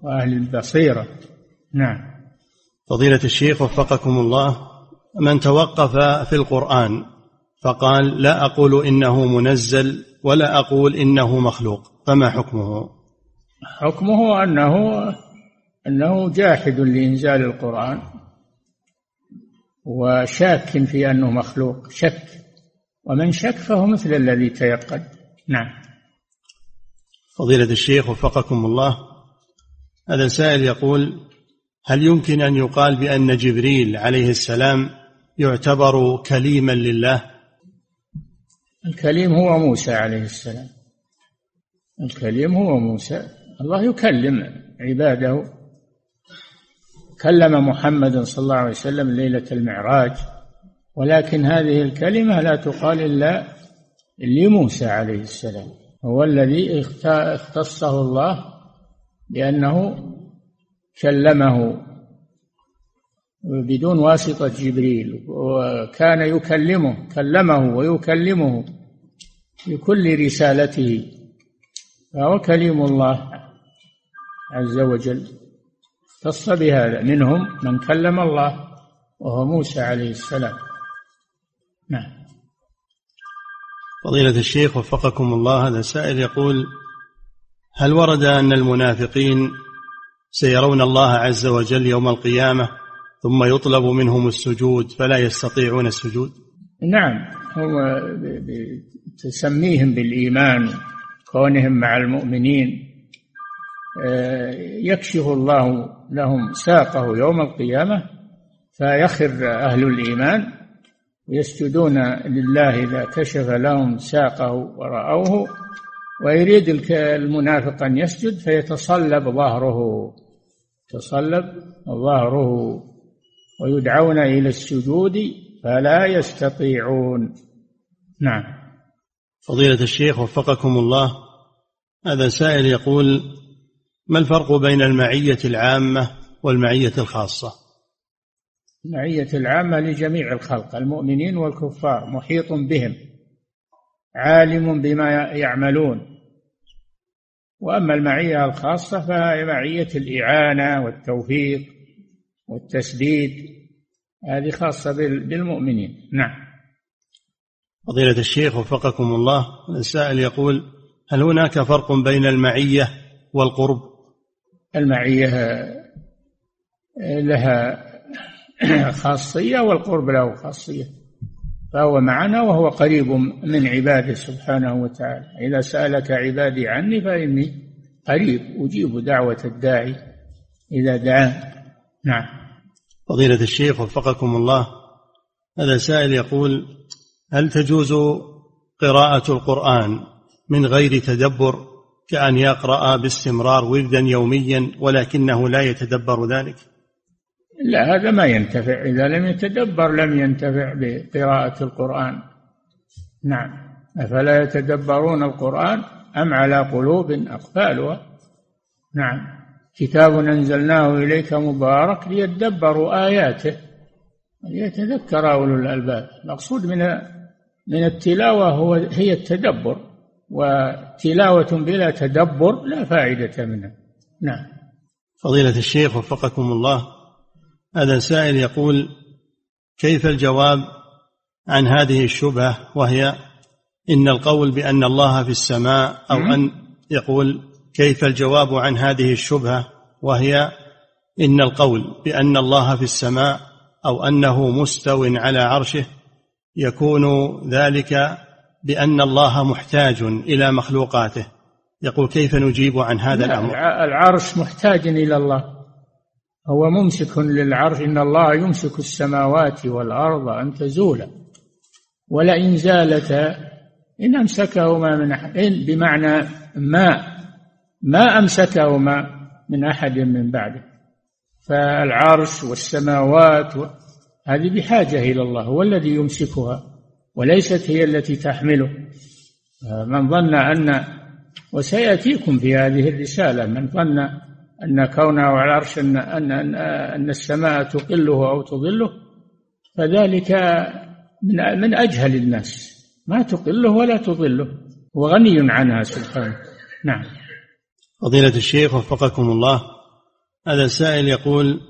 وأهل البصيرة. نعم. فضيلة الشيخ وفقكم الله من توقف في القرآن فقال لا أقول إنه منزل ولا أقول إنه مخلوق. فما حكمه؟ حكمه أنه أنه جاحد لإنزال القرآن وشاك في أنه مخلوق شك. ومن شك فهو مثل الذي تيقن. نعم. فضيلة الشيخ وفقكم الله هذا سائل يقول هل يمكن أن يقال بأن جبريل عليه السلام يعتبر كليما لله؟ الكليم هو موسى عليه السلام. الكليم هو موسى. الله يكلم عباده. كلم محمد صلى الله عليه وسلم ليلة المعراج. ولكن هذه الكلمة لا تقال إلا لموسى عليه السلام. هو الذي اختصه الله بأنه كلمه بدون واسطة جبريل وكان يكلمه كلمه ويكلمه بكل رسالته فهو كليم الله عز وجل. اختص بهذا منهم من كلم الله وهو موسى عليه السلام. نعم. فضيلة الشيخ وفقكم الله هذا سائل يقول هل ورد أن المنافقين سيرون الله عز وجل يوم القيامة ثم يطلب منهم السجود فلا يستطيعون السجود. نعم هو تسميهم بالإيمان كونهم مع المؤمنين. آه، يكشف الله لهم ساقه يوم القيامة فيخر أهل الإيمان يسجدون لله إذا كشف لهم ساقه ورأوه ويريد المنافق أن يسجد فيتصلب ظهره. تصلب ظهره ويدعون إلى السجود فلا يستطيعون. نعم. فضيلة الشيخ وفقكم الله هذا سائل يقول ما الفرق بين المعية العامة والمعية الخاصة؟ المعية العامة لجميع الخلق المؤمنين والكفار محيط بهم عالم بما يعملون. وأما المعية الخاصة فهي معية الإعانة والتوفيق والتسديد هذه خاصة بالمؤمنين. نعم. فضيلة الشيخ وفقكم الله السائل يقول هل هناك فرق بين المعية والقرب؟ المعية لها خاصية والقرب له خاصية. فهو معنا وهو قريب من عباده سبحانه وتعالى. إذا سألك عبادي عني فإني قريب أجيب دعوة الداعي إذا دعان. نعم. فضيلة الشيخ وفقكم الله. هذا سائل يقول هل تجوز قراءة القرآن من غير تدبر كأن يقرأ باستمرار وردا يوميا ولكنه لا يتدبر ذلك؟ لا هذا ما ينتفع. إذا لم يتدبر لم ينتفع بقراءة القرآن. نعم. أفلا يتدبرون القرآن أم على قلوب أقفالها؟ نعم. كتاب أنزلناه إليك مبارك ليدبروا آياته ليتذكر أولو الألباب. المقصود من من التلاوة هو هي التدبر وتلاوة بلا تدبر لا فائدة منها. نعم. فضيلة الشيخ وفقكم الله هذا سائل يقول كيف الجواب عن هذه الشبهة؟ وهي إن القول بأن الله في السماء أو أن يقول كيف الجواب عن هذه الشبهة؟ وهي إن القول بأن الله في السماء أو أنه مستو على عرشه يكون ذلك بأن الله محتاج إلى مخلوقاته. يقول كيف نجيب عن هذا الأمر؟ العرش محتاج إلى الله. هو ممسك للعرش إن الله يمسك السماوات والأرض أن تزولا ولئن زالتا إن أمسكهما من أحد بمعنى ما ما أمسكهما من أحد من بعده. فالعرش والسماوات هذه بحاجة إلى الله هو الذي يمسكها وليست هي التي تحمله. من ظن أن وسيأتيكم في هذه الرسالة من ظن أن كونه على العرش أن, أن, أن السماء تقله أو تظله فذلك من, من أجهل الناس. ما تقله ولا تظله. وغني عنها سبحانه. نعم. فضيلة الشيخ وفقكم الله. هذا السائل يقول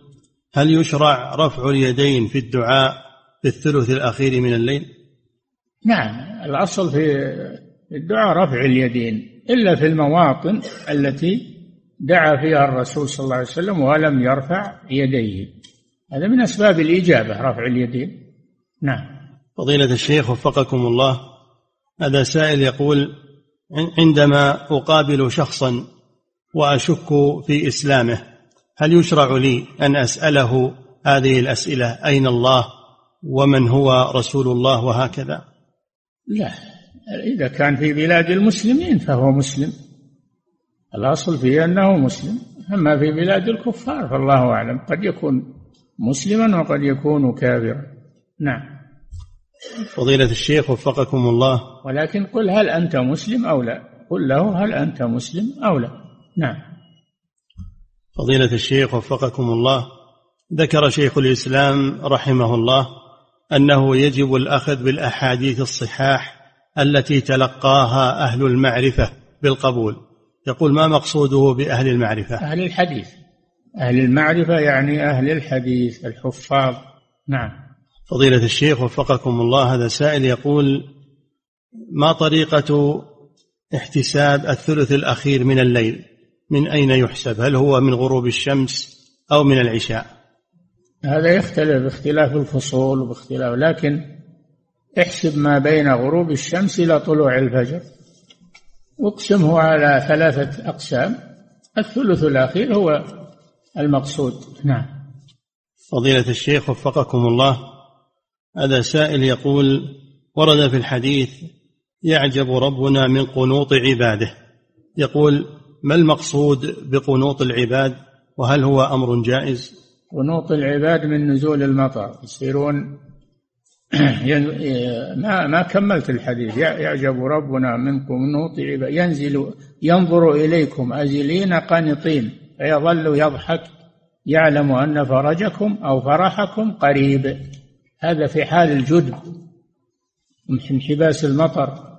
هل يشرع رفع اليدين في الدعاء في الثلث الأخير من الليل؟ نعم. الأصل في الدعاء رفع اليدين إلا في المواطن التي دعا فيها الرسول صلى الله عليه وسلم ولم يرفع يديه. هذا من أسباب الإجابة رفع اليدين. نعم. فضيلة الشيخ وفقكم الله هذا سائل يقول عندما أقابل شخصا وأشك في إسلامه هل يشرع لي أن أسأله هذه الأسئلة أين الله ومن هو رسول الله وهكذا؟ لا. إذا كان في بلاد المسلمين فهو مسلم. الأصل فيه أنه مسلم. أما في بلاد الكفار فالله أعلم. قد يكون مسلما وقد يكون كافرا. نعم. فضيلة الشيخ وفقكم الله. ولكن قل هل أنت مسلم أو لا. قل له هل أنت مسلم أو لا. نعم. فضيلة الشيخ وفقكم الله. ذكر شيخ الإسلام رحمه الله أنه يجب الأخذ بالأحاديث الصحاح التي تلقاها أهل المعرفة بالقبول. يقول ما مقصوده بأهل المعرفة؟ أهل الحديث. أهل المعرفة يعني أهل الحديث الحفاظ. نعم. فضيلة الشيخ وفقكم الله هذا سائل يقول ما طريقة احتساب الثلث الأخير من الليل؟ من أين يحسب؟ هل هو من غروب الشمس أو من العشاء؟ هذا يختلف باختلاف الفصول وباختلاف لكن احسب ما بين غروب الشمس إلى طلوع الفجر. واقسمه على ثلاثة أقسام. الثلث الأخير هو المقصود. نعم. فضيلة الشيخ وفقكم الله هذا سائل يقول ورد في الحديث يعجب ربنا من قنوط عباده. يقول ما المقصود بقنوط العباد؟ وهل هو أمر جائز؟ قنوط العباد من نزول المطر. يصيرون ما ما كملت الحديث. يعجب ربنا من قنوط عباد ينزل ينظر إليكم أزلين قانطين فيظل يضحك يعلم أن فرجكم أو فرحكم قريب. هذا في حال الجدب انحباس المطر.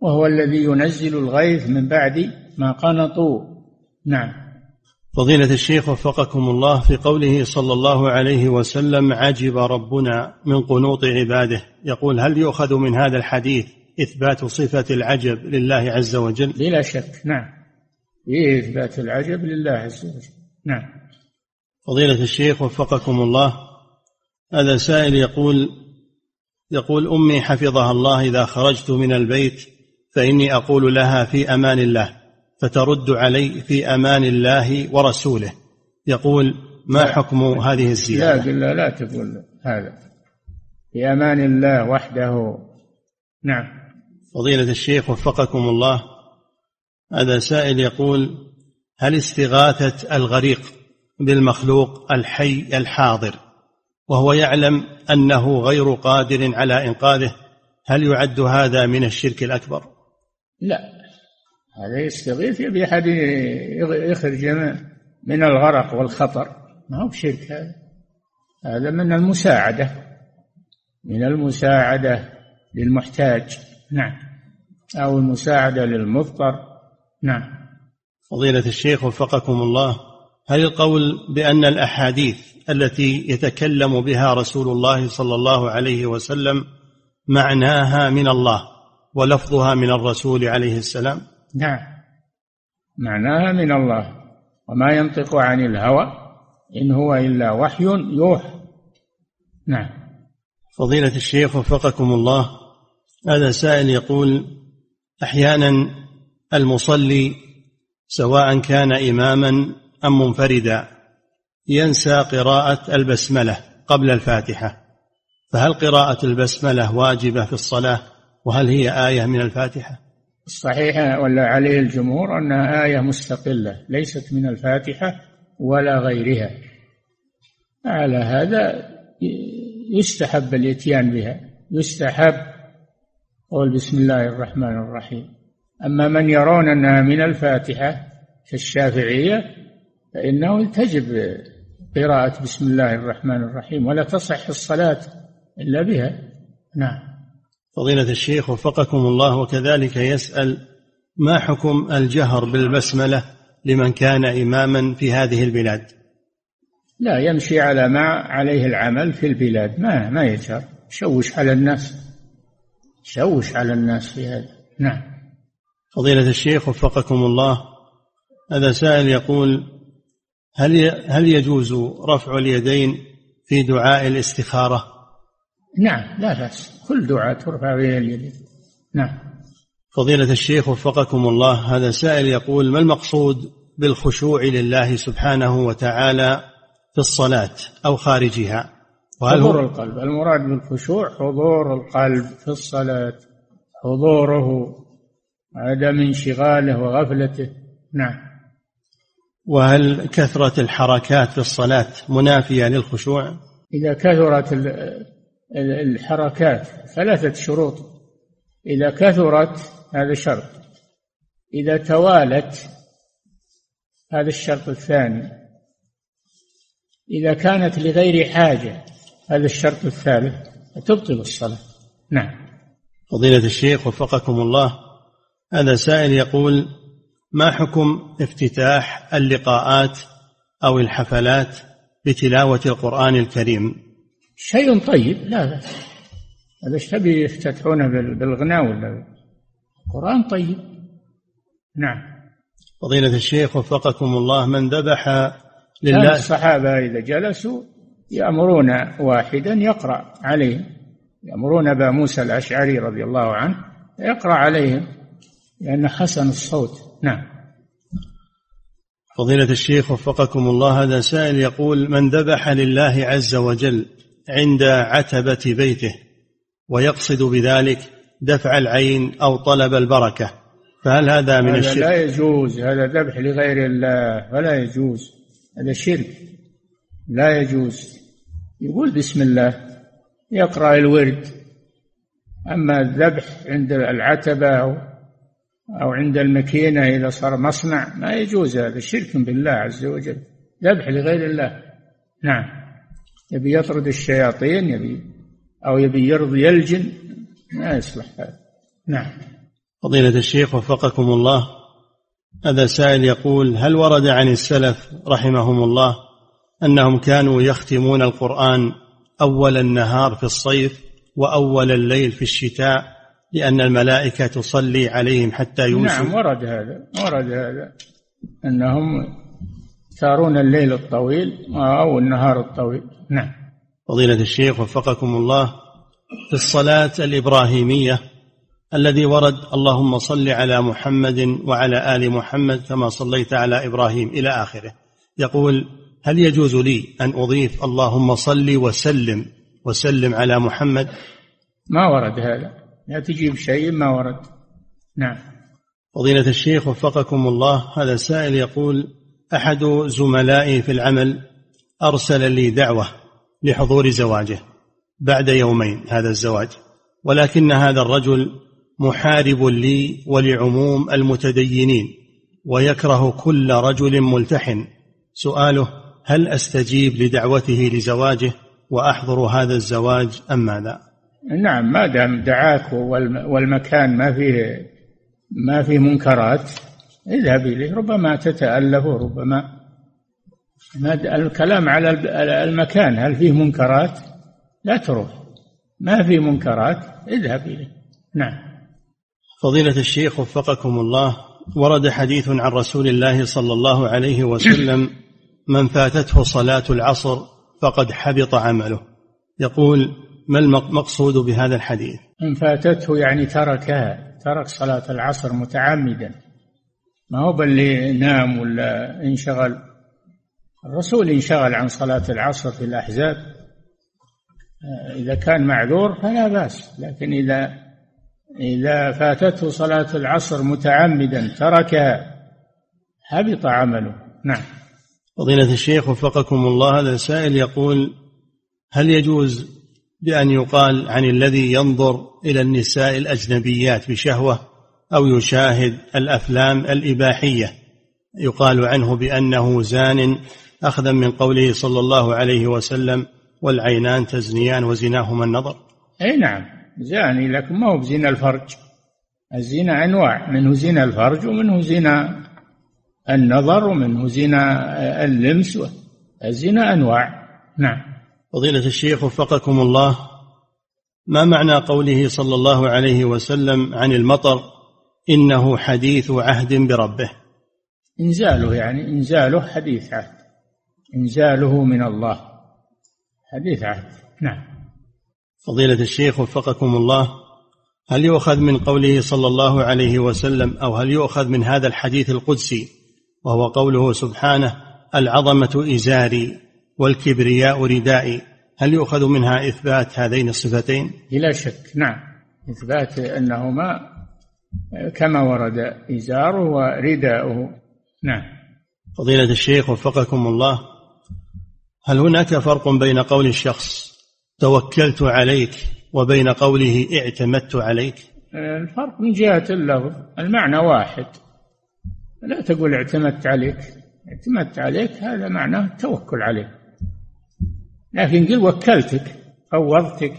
وهو الذي ينزل الغيث من بعد ما قنطوا. نعم. فضيلة الشيخ وفقكم الله في قوله صلى الله عليه وسلم عجب ربنا من قنوط عباده. يقول هل يؤخذ من هذا الحديث إثبات صفة العجب لله عز وجل؟ بلا شك نعم. فيه إثبات العجب لله عز وجل؟ نعم. فضيلة الشيخ وفقكم الله هذا سائل يقول يقول أمي حفظها الله إذا خرجت من البيت فإني أقول لها في أمان الله. فترد علي في أمان الله ورسوله. يقول ما حكم هذه الزيادة؟ لا لا لا تقول هذا. في أمان الله وحده. نعم. فضيلة الشيخ وفقكم الله. هذا سائل يقول هل استغاثة الغريق بالمخلوق الحي الحاضر وهو يعلم أنه غير قادر على إنقاذه هل يعد هذا من الشرك الأكبر؟ لا. هذا يستغيث يبي أحد يخرج من الغرق والخطر. ما هو بشرك هذا. هذا من المساعدة من المساعدة للمحتاج. نعم. أو المساعدة للمضطر. نعم. فضيلة الشيخ وفقكم الله هل القول بأن الأحاديث التي يتكلم بها رسول الله صلى الله عليه وسلم معناها من الله ولفظها من الرسول عليه السلام؟ نعم. معناها من الله. وما ينطق عن الهوى إن هو إلا وحي يوحى. نعم. فضيلة الشيخ وفقكم الله هذا سائل يقول أحيانا المصلي سواء كان إماما أم منفردا ينسى قراءة البسملة قبل الفاتحة. فهل قراءة البسملة واجبة في الصلاة؟ وهل هي آية من الفاتحة؟ الصحيح ولا عليه الجمهور أنها آية مستقلة ليست من الفاتحة ولا غيرها. على هذا يستحب الإتيان بها يستحب قول بسم الله الرحمن الرحيم. أما من يرون أنها من الفاتحة كالشافعية فإنه تجب قراءة بسم الله الرحمن الرحيم ولا تصح الصلاة إلا بها. نعم. فضيلة الشيخ وفقكم الله وكذلك يسأل ما حكم الجهر بالبسملة لمن كان إماما في هذه البلاد؟ لا يمشي على ما عليه العمل في البلاد. ما ما يجهر. شوش على الناس. شوش على الناس في هذا. نعم. فضيلة الشيخ وفقكم الله هذا سائل يقول هل هل يجوز رفع اليدين في دعاء الاستخارة؟ نعم لا بأس. كل دعاء ترفع بها اليد. نعم. فضيلة الشيخ وفقكم الله هذا سائل يقول ما المقصود بالخشوع لله سبحانه وتعالى في الصلاة أو خارجها؟ وهل حضور القلب. المراد بالخشوع حضور القلب في الصلاة حضوره عدم انشغاله وغفلته. نعم. وهل كثرة الحركات في الصلاة منافية للخشوع؟ إذا كثرت الحركات ثلاثة شروط. إذا كثرت هذا شرط إذا توالت هذا الشرط الثاني. إذا كانت لغير حاجة هذا الشرط الثالث تبطل الصلاة. نعم. فضيلة الشيخ وفقكم الله هذا سائل يقول ما حكم افتتاح اللقاءات أو الحفلات بتلاوة القرآن الكريم؟ شيء طيب لا بأس هذا إيش تبي يفتتحونه بالغناء ولا؟ القرآن طيب. نعم. فضيلة الشيخ وفقكم الله من ذبح لله الصحابة إذا جلسوا يأمرون واحدا يقرأ عليهم. يأمرون أبا موسى الأشعري رضي الله عنه يقرأ عليهم لأن حسن الصوت. نعم. فضيلة الشيخ وفقكم الله هذا سائل يقول من ذبح لله عز وجل؟ عند عتبة بيته ويقصد بذلك دفع العين أو طلب البركة. فهل هذا من هذا الشرك؟ لا يجوز هذا ذبح لغير الله ولا يجوز. هذا شرك. لا يجوز. يقول بسم الله يقرأ الورد. أما الذبح عند العتبة أو أو عند المكينة إذا صار مصنع ما يجوز هذا. شرك بالله عز وجل. ذبح لغير الله. نعم. يبي يطرد الشياطين يبي أو يبي يرضي الجن ما يصلح هذا. نعم. فضيلة الشيخ وفقكم الله. هذا سائل يقول هل ورد عن السلف رحمهم الله أنهم كانوا يختمون القرآن أول النهار في الصيف وأول الليل في الشتاء لأن الملائكة تصلي عليهم حتى يوسف؟ نعم ورد هذا ورد هذا أنهم يختارون الليل الطويل أو النهار الطويل. نعم. فضيلة الشيخ وفقكم الله في الصلاة الإبراهيمية الذي ورد اللهم صل على محمد وعلى آل محمد كما صليت على إبراهيم إلى آخره. يقول هل يجوز لي أن أضيف اللهم صل وسلم وسلم على محمد؟ ما ورد هذا. لا تجيب شيء ما ورد. نعم. فضيلة الشيخ وفقكم الله هذا سائل يقول أحد زملائي في العمل أرسل لي دعوة لحضور زواجه بعد يومين هذا الزواج ولكن هذا الرجل محارب لي ولعموم المتدينين ويكره كل رجل ملتحن سؤاله هل أستجيب لدعوته لزواجه وأحضر هذا الزواج أم ماذا؟ نعم ما دام دعاك والمكان ما فيه ما فيه منكرات اذهب إليه. ربما تتالف وربما ما الكلام على المكان هل فيه منكرات؟ لا تروح. ما في منكرات اذهب إليه. نعم. فضيلة الشيخ وفقكم الله ورد حديث عن رسول الله صلى الله عليه وسلم من فاتته صلاة العصر فقد حبط عمله. يقول ما المقصود بهذا الحديث؟ إن فاتته يعني تركها ترك صلاة العصر متعمدا. ما هو باللي نام ولا انشغل؟ الرسول انشغل عن صلاة العصر في الأحزاب. إذا كان معذور فلا بأس لكن إذا إذا فاتته صلاة العصر متعمدا تركها حبط عمله. نعم. فضيلة الشيخ وفقكم الله هذا السائل يقول هل يجوز بأن يقال عن الذي ينظر إلى النساء الأجنبيات بشهوة؟ أو يشاهد الأفلام الإباحية. يقال عنه بأنه زان أخذا من قوله صلى الله عليه وسلم والعينان تزنيان وزناهما النظر. أي نعم زاني لكن ما هو بزنا الفرج. الزنا أنواع منه زنا الفرج ومنه زنا النظر ومنه زنا اللمس. الزنا أنواع. نعم. فضيلة الشيخ وفقكم الله ما معنى قوله صلى الله عليه وسلم عن المطر إنه حديث عهد بربه. إنزاله يعني إنزاله حديث عهد. إنزاله من الله. حديث عهد. نعم. فضيلة الشيخ وفقكم الله هل يؤخذ من قوله صلى الله عليه وسلم أو هل يؤخذ من هذا الحديث القدسي وهو قوله سبحانه العظمة إزاري والكبرياء ردائي هل يؤخذ منها إثبات هذين الصفتين؟ بلا شك. نعم. إثبات أنهما كما ورد إزاره ورداؤه. نعم. فضيلة الشيخ وفقكم الله هل هناك فرق بين قول الشخص توكلت عليك وبين قوله اعتمدت عليك الفرق من جهة اللفظ. المعنى واحد. لا تقول اعتمدت عليك اعتمدت عليك هذا معناه التوكل عليك لكن قل وكلتك فوضتك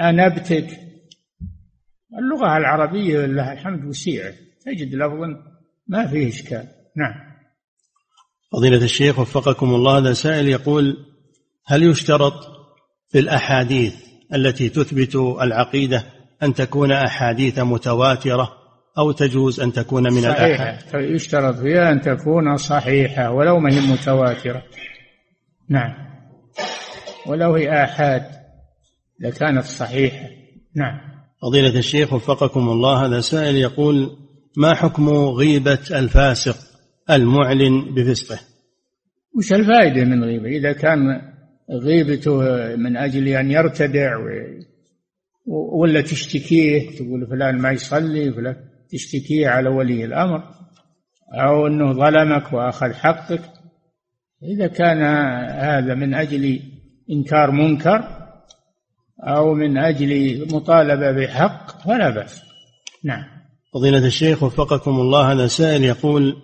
أنبتك اللغة العربية لها الحمد وسيعة تجد لفظا ما فيه إشكال. نعم. فضيلة الشيخ وفقكم الله هذا سائل يقول هل يشترط في الأحاديث التي تثبت العقيدة أن تكون أحاديث متواترة أو تجوز أن تكون من صحيحة. الأحاد يشترط فيها أن تكون صحيحة ولو ما هي متواترة. نعم. ولو هي آحاد لكانت صحيحة. نعم. فضيلة الشيخ وفقكم الله هذا سائل يقول ما حكم غيبة الفاسق المعلن بفسقه؟ وش الفائدة من غيبة؟ إذا كان غيبته من أجل أن يرتدع ولا تشتكيه تقول فلان ما يصلي فلان تشتكيه على ولي الأمر أو أنه ظلمك وأخذ حقك إذا كان هذا من أجل إنكار منكر أو من أجل مطالبة بحق فلا بأس. نعم. فضيلة الشيخ وفقكم الله هذا سائل يقول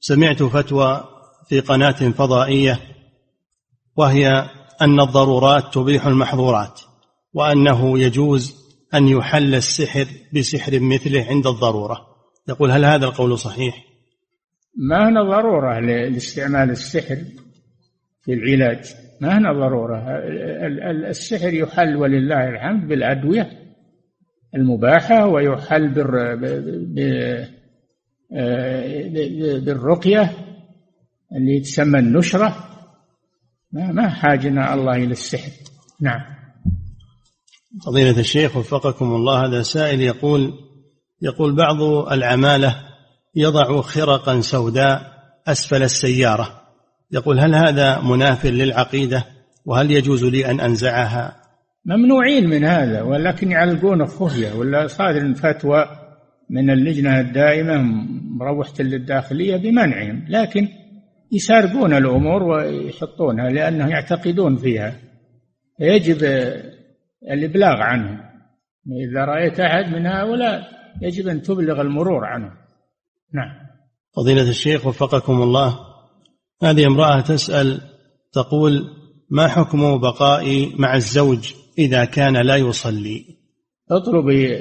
سمعت فتوى في قناة فضائية وهي أن الضرورات تبيح المحظورات وأنه يجوز أن يحل السحر بسحر مثله عند الضرورة. يقول هل هذا القول صحيح؟ ما هنا ضرورة لاستعمال السحر في العلاج؟ ما هنا ضرورة. ال- ال- السحر يحل ولله الحمد بالأدوية المباحة ويحل بالرقية اللي تسمى النشرة. ما ما حاجنا الله إلى السحر. نعم. فضيلة الشيخ وفقكم الله هذا سائل يقول يقول بعض العمالة يضع خرقا سوداء أسفل السيارة. يقول هل هذا مناف للعقيدة وهل يجوز لي أن أنزعها؟ ممنوعين من هذا ولكن يعلقون خفية ولا صادر فتوى من اللجنة الدائمة مروحة للداخلية بمنعهم لكن يسارقون الأمور ويحطونها لأنهم يعتقدون فيها. يجب الإبلاغ عنهم. إذا رأيت أحد من هؤلاء يجب أن تبلغ المرور عنه. نعم. فضيلة الشيخ وفقكم الله هذه امرأة تسأل تقول ما حكم بقائي مع الزوج إذا كان لا يصلي؟ اطلبي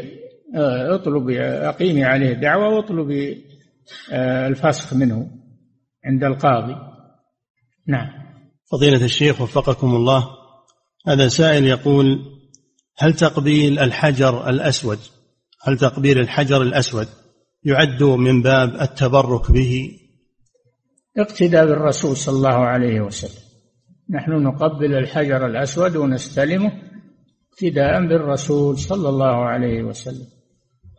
آه، اطلبي أقيمي عليه دعوة واطلبي آه، الفسخ منه عند القاضي. نعم. فضيلة الشيخ وفقكم الله هذا سائل يقول هل تقبيل الحجر الأسود هل تقبيل الحجر الأسود يعد من باب التبرك به؟ اقتداء بالرسول صلى الله عليه وسلم. نحن نقبل الحجر الأسود ونستلمه اقتداء بالرسول صلى الله عليه وسلم.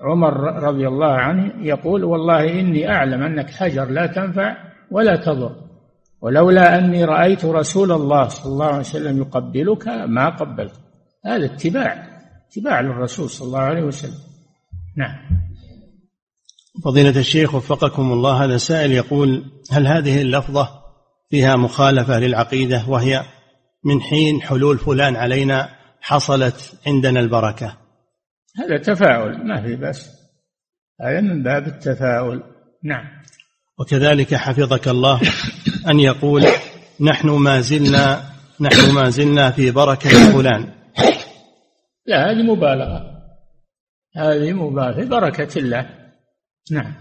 عمر رضي الله عنه يقول والله إني أعلم أنك حجر لا تنفع ولا تضر ولولا أني رأيت رسول الله صلى الله عليه وسلم يقبلك ما قبلت. هذا اتباع اتباع للرسول صلى الله عليه وسلم. نعم. فضيلة الشيخ وفقكم الله هذا سائل يقول هل هذه اللفظة فيها مخالفة للعقيدة وهي من حين حلول فلان علينا حصلت عندنا البركة؟ هذا تفاؤل ما في بس. هذا من باب التفاؤل. نعم. وكذلك حفظك الله أن يقول نحن ما زلنا نحن ما زلنا في بركة فلان. لا هذه مبالغة. هذه مبالغة بركة الله. نعم.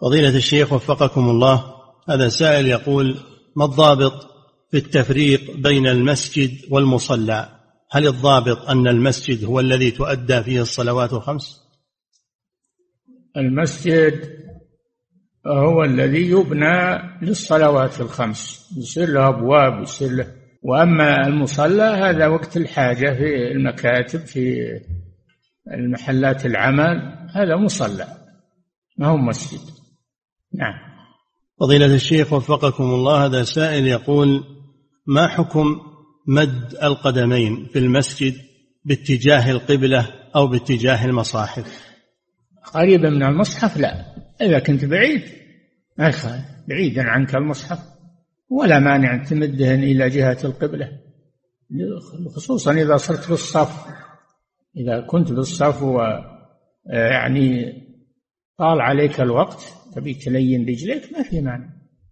فضيلة الشيخ وفقكم الله هذا سائل يقول ما الضابط في التفريق بين المسجد والمصلى؟ هل الضابط أن المسجد هو الذي تؤدى فيه الصلوات الخمس؟ المسجد هو الذي يبنى للصلوات الخمس يصير له أبواب يصير له. وأما المصلى هذا وقت الحاجة في المكاتب في المحلات العمل هذا مصلى ما هو مسجد. نعم. فضيلة الشيخ وفقكم الله هذا سائل يقول ما حكم مد القدمين في المسجد باتجاه القبلة أو باتجاه المصاحف؟ قريبا من المصحف؟ لا. إذا كنت بعيد ما بعيدا عنك المصحف. ولا مانع تمدهن إلى جهة القبلة خصوصا إذا صرت في الصف. إذا كنت بالصف ويعني طال عليك الوقت تبي تلين رجليك ما في مانع.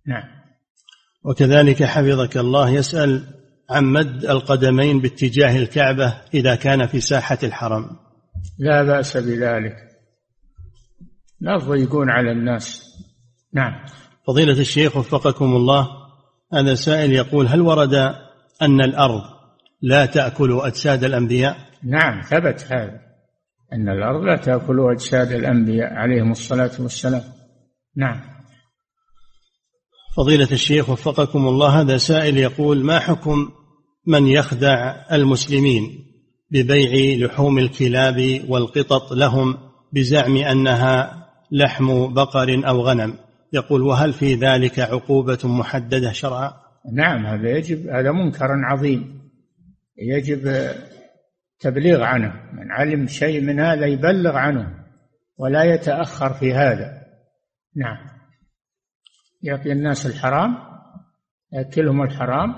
نعم. وكذلك حفظك الله يسأل عن مد القدمين باتجاه الكعبة إذا كان في ساحة الحرم. لا بأس بذلك. لا تضيقون على الناس. نعم. فضيلة الشيخ وفقكم الله هذا سائل يقول هل ورد أن الأرض لا تأكل أجساد الأنبياء؟ نعم ثبت هذا أن الأرض لا تأكل أجساد الأنبياء عليهم الصلاة والسلام. نعم. فضيلة الشيخ وفقكم الله هذا سائل يقول ما حكم من يخدع المسلمين ببيع لحوم الكلاب والقطط لهم بزعم أنها لحم بقر أو غنم؟ يقول وهل في ذلك عقوبة محددة شرعا؟ نعم هذا يجب هذا منكر عظيم. يجب تبليغ عنه. من علم شيء من هذا يبلغ عنه ولا يتأخر في هذا. نعم. يعطي الناس الحرام يأكلهم الحرام.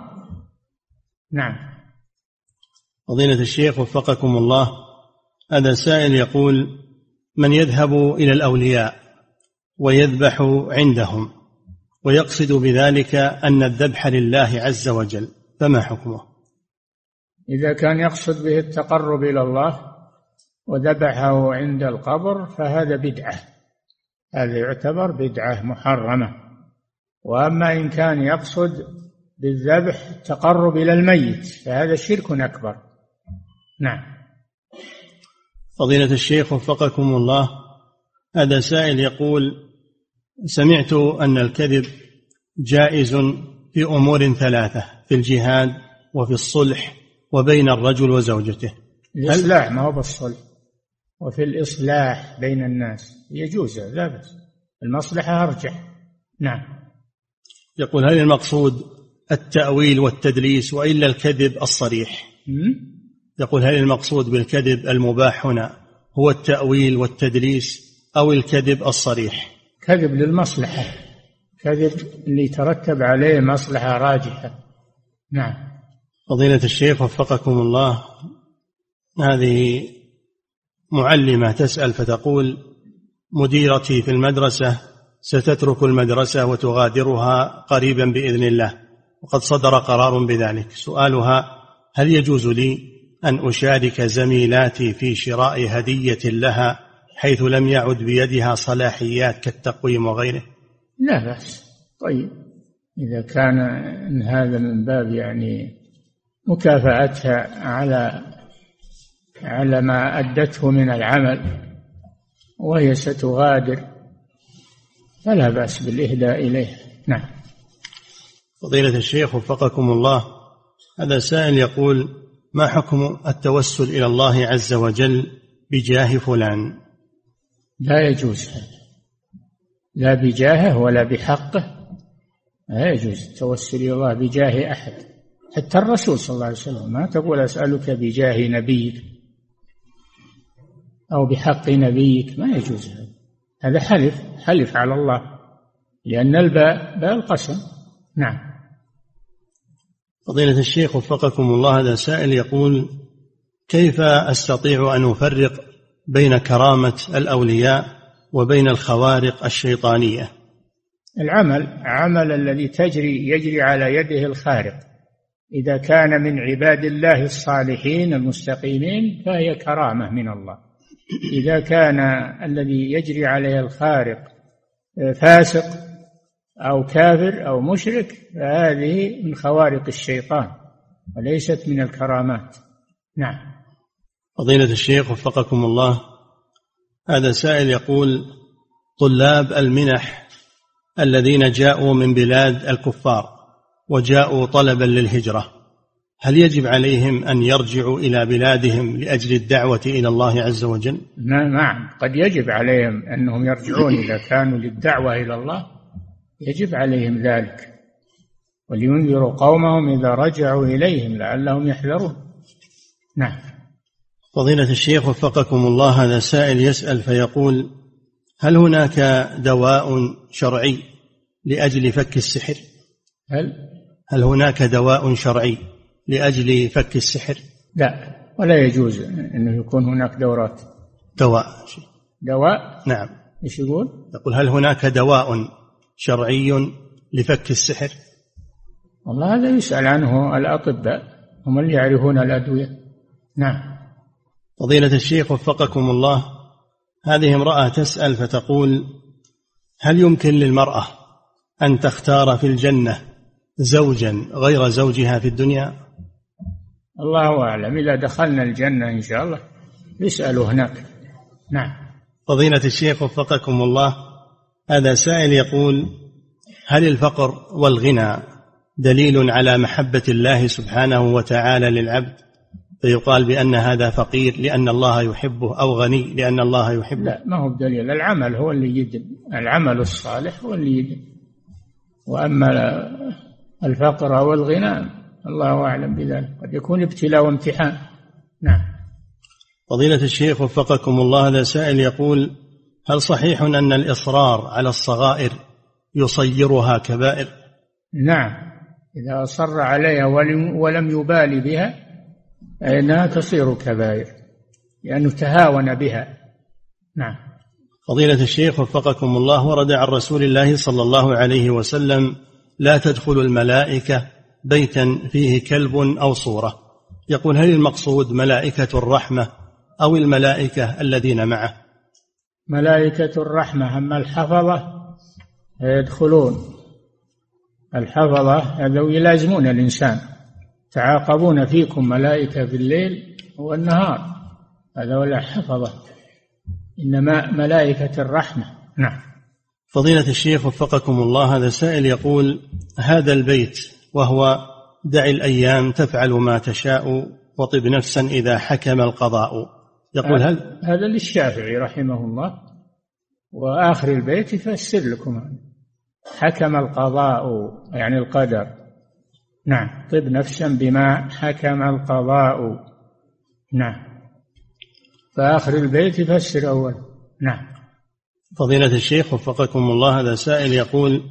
نعم. فضيلة الشيخ وفقكم الله هذا سائل يقول من يذهب إلى الأولياء ويذبح عندهم ويقصد بذلك أن الذبح لله عز وجل فما حكمه؟ إذا كان يقصد به التقرب إلى الله وذبحه عند القبر فهذا بدعة. هذا يعتبر بدعة محرمة. وأما إن كان يقصد بالذبح التقرب إلى الميت فهذا شرك أكبر. نعم. فضيلة الشيخ وفقكم الله هذا سائل يقول سمعت أن الكذب جائز في أمور ثلاثة في الجهاد وفي الصلح. وبين الرجل وزوجته. الإصلاح ما هو بالصلح وفي الإصلاح بين الناس يجوز لا بأس. المصلحة أرجح. نعم. يقول هل المقصود التأويل والتدليس وإلا الكذب الصريح؟ يقول هل المقصود بالكذب المباح هنا هو التأويل والتدليس أو الكذب الصريح؟ كذب للمصلحة. كذب اللي يترتب عليه مصلحة راجحة. نعم. فضيلة الشيخ وفقكم الله هذه معلمة تسأل فتقول مديرتي في المدرسة ستترك المدرسة وتغادرها قريبا بإذن الله وقد صدر قرار بذلك. سؤالها هل يجوز لي أن أشارك زميلاتي في شراء هدية لها حيث لم يعد بيدها صلاحيات كالتقويم وغيره؟ لا بأس. طيب إذا كان إن هذا من باب يعني مكافأتها على على ما أدته من العمل وهي ستغادر فلا بأس بالإهداء إليه. نعم. فضيلة الشيخ وفقكم الله هذا سائل يقول ما حكم التوسل إلى الله عز وجل بجاه فلان؟ لا يجوز. هذا لا بجاهه ولا بحقه لا يجوز التوسل إلى الله بجاه أحد. حتى الرسول صلى الله عليه وسلم ما تقول أسألك بجاه نبيك أو بحق نبيك ما يجوز هذا. هذا حلف حلف على الله لأن الباء باء القسم. نعم. فضيلة الشيخ وفقكم الله هذا سائل يقول كيف أستطيع أن أفرق بين كرامة الأولياء وبين الخوارق الشيطانية؟ العمل عمل الذي تجري يجري على يده الخارق. إذا كان من عباد الله الصالحين المستقيمين فهي كرامة من الله. إذا كان الذي يجري عليه الخارق فاسق أو كافر أو مشرك فهذه من خوارق الشيطان وليست من الكرامات. نعم. فضيلة الشيخ وفقكم الله هذا سائل يقول طلاب المنح الذين جاءوا من بلاد الكفار وجاءوا طلبا للهجرة. هل يجب عليهم أن يرجعوا إلى بلادهم لأجل الدعوة إلى الله عز وجل؟ نعم. قد يجب عليهم أنهم يرجعون إذا كانوا للدعوة إلى الله. يجب عليهم ذلك. ولينذروا قومهم إذا رجعوا إليهم لعلهم يحذرون. نعم. فضيلة الشيخ وفقكم الله هذا سائل يسأل فيقول هل هناك دواء شرعي لأجل فك السحر؟ هل؟ هل هناك دواء شرعي لأجل فك السحر؟ لا ولا يجوز أنه يكون هناك دورات. دواء. دواء؟ نعم. إيش يقول؟ يقول هل هناك دواء شرعي لفك السحر؟ والله هذا يسأل عنه الأطباء هم اللي يعرفون الأدوية. نعم. فضيلة الشيخ وفقكم الله هذه امرأة تسأل فتقول هل يمكن للمرأة أن تختار في الجنة زوجا غير زوجها في الدنيا؟ الله أعلم. إذا دخلنا الجنة إن شاء الله يسألوا هناك. نعم. فضيلة الشيخ وفقكم الله هذا سائل يقول هل الفقر والغنى دليل على محبة الله سبحانه وتعالى للعبد؟ فيقال بأن هذا فقير لأن الله يحبه أو غني لأن الله يحبه. لا ما هو بدليل. العمل هو اللي يدل. العمل الصالح هو اللي يدل. وأما الفقر أو الغنى الله أعلم بذلك. قد يكون ابتلاء وامتحان. نعم. فضيلة الشيخ وفقكم الله هذا سائل يقول هل صحيح أن الإصرار على الصغائر يصيرها كبائر؟ نعم. إذا أصر عليها ولم يبالي بها فإنها تصير كبائر لأنه تهاون بها. نعم. فضيلة الشيخ وفقكم الله ورد عن رسول الله صلى الله عليه وسلم لا تدخل الملائكة بيتا فيه كلب أو صورة. يقول هل المقصود ملائكة الرحمة أو الملائكة الذين معه؟ ملائكة الرحمة أما الحفظة يدخلون. الحفظة هذا يلازمون الإنسان. تعاقبون فيكم ملائكة في الليل والنهار. هذا ولا حفظة. إنما ملائكة الرحمة. نعم. فضيلة الشيخ وفقكم الله هذا سائل يقول هذا البيت وهو دع الأيام تفعل ما تشاء وطب نفسا إذا حكم القضاء. يقول هل هذا للشافعي رحمه الله وآخر البيت يفسر لكم حكم القضاء يعني القدر. نعم طب نفسا بما حكم القضاء. نعم. فآخر البيت يفسر أول. نعم. فضيلة الشيخ وفقكم الله هذا سائل يقول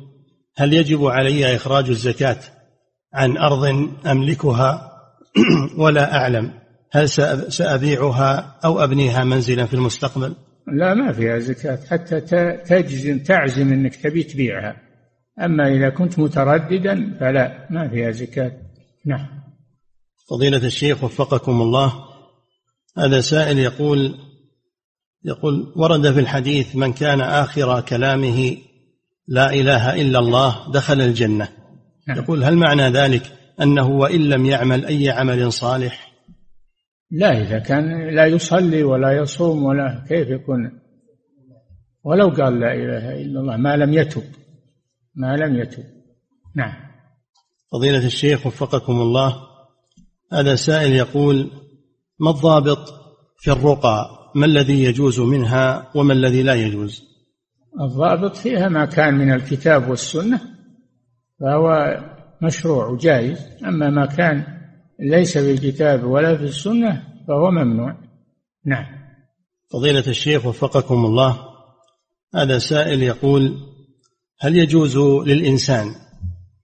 هل يجب علي إخراج الزكاة عن أرض أملكها؟ ولا أعلم. هل سأبيعها أو أبنيها منزلا في المستقبل؟ لا ما فيها زكاة حتى تجزم تعزم أنك تبي تبيعها. أما إذا كنت مترددا فلا ما فيها زكاة. نعم. فضيلة الشيخ وفقكم الله هذا سائل يقول يقول ورد في الحديث من كان آخر كلامه لا إله إلا الله دخل الجنة. نعم. يقول هل معنى ذلك أنه وإن لم يعمل أي عمل صالح؟ لا إذا كان لا يصلي ولا يصوم ولا كيف يكون؟ ولو قال لا إله إلا الله ما لم يتب ما لم يتب. نعم. فضيلة الشيخ وفقكم الله هذا سائل يقول ما الضابط في الرقى؟ ما الذي يجوز منها وما الذي لا يجوز؟ الضابط فيها ما كان من الكتاب والسنة فهو مشروع وجائز أما ما كان ليس في الكتاب ولا في السنة فهو ممنوع. نعم. فضيلة الشيخ وفقكم الله هذا سائل يقول هل يجوز للإنسان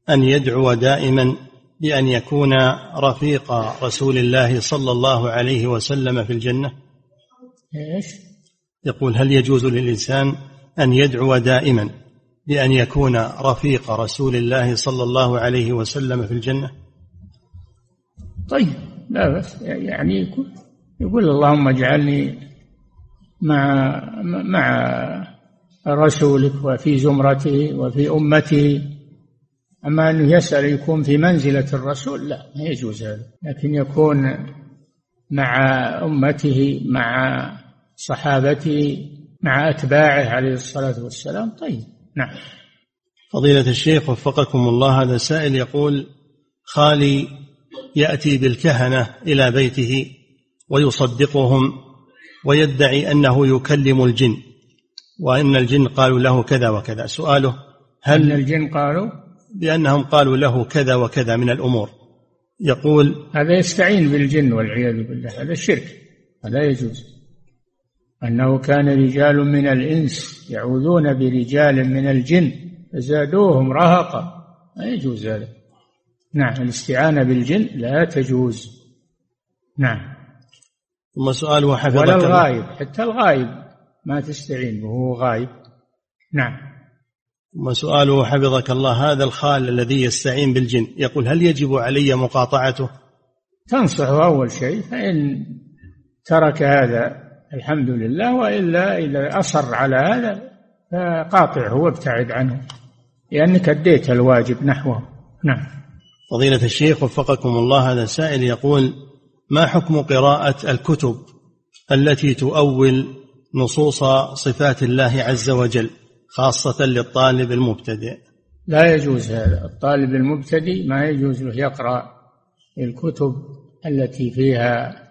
أن يدعو دائما بأن يكون رفيق رسول الله صلى الله عليه وسلم في الجنة؟ إيش؟ يقول هل يجوز للإنسان أن يدعو دائما بأن يكون رفيق رسول الله صلى الله عليه وسلم في الجنة؟ طيب لا بس يعني يقول, يقول اللهم اجعلني مع مع رسولك وفي زمرته وفي أمته أما أنه يسأل يكون في منزلة الرسول لا ما يجوز هذا. لكن يكون مع أمته مع صحابته مع أتباعه عليه الصلاة والسلام. طيب نعم. فضيلة الشيخ وفقكم الله هذا سائل يقول خالي يأتي بالكهنة إلى بيته ويصدقهم ويدعي أنه يكلم الجن وأن الجن قالوا له كذا وكذا. سؤاله هل أن الجن قالوا؟ بأنهم قالوا له كذا وكذا من الأمور. يقول هذا يستعين بالجن والعياذ بالله هذا الشرك هذا يجوز. أنه كان رجال من الإنس يعوذون برجال من الجن فزادوهم رهقا. لا يجوز هذا. نعم الاستعانة بالجن لا تجوز. نعم. ثم سؤال وحفظك ولا الغايب حتى الغايب ما تستعين وهو غايب نعم. ثم سؤاله حفظك الله. هذا الخال الذي يستعين بالجن يقول هل يجب علي مقاطعته؟ تنصحه أول شيء فإن ترك هذا الحمد لله وإلا إذا أصر على هذا فقاطعه وابتعد عنه لأنك أديت الواجب نحوه. نعم. فضيلة الشيخ وفقكم الله هذا سائل يقول ما حكم قراءة الكتب التي تؤول نصوص صفات الله عز وجل خاصة للطالب المبتدئ؟ لا يجوز هذا. الطالب المبتدئ ما يجوز له يقرأ الكتب التي فيها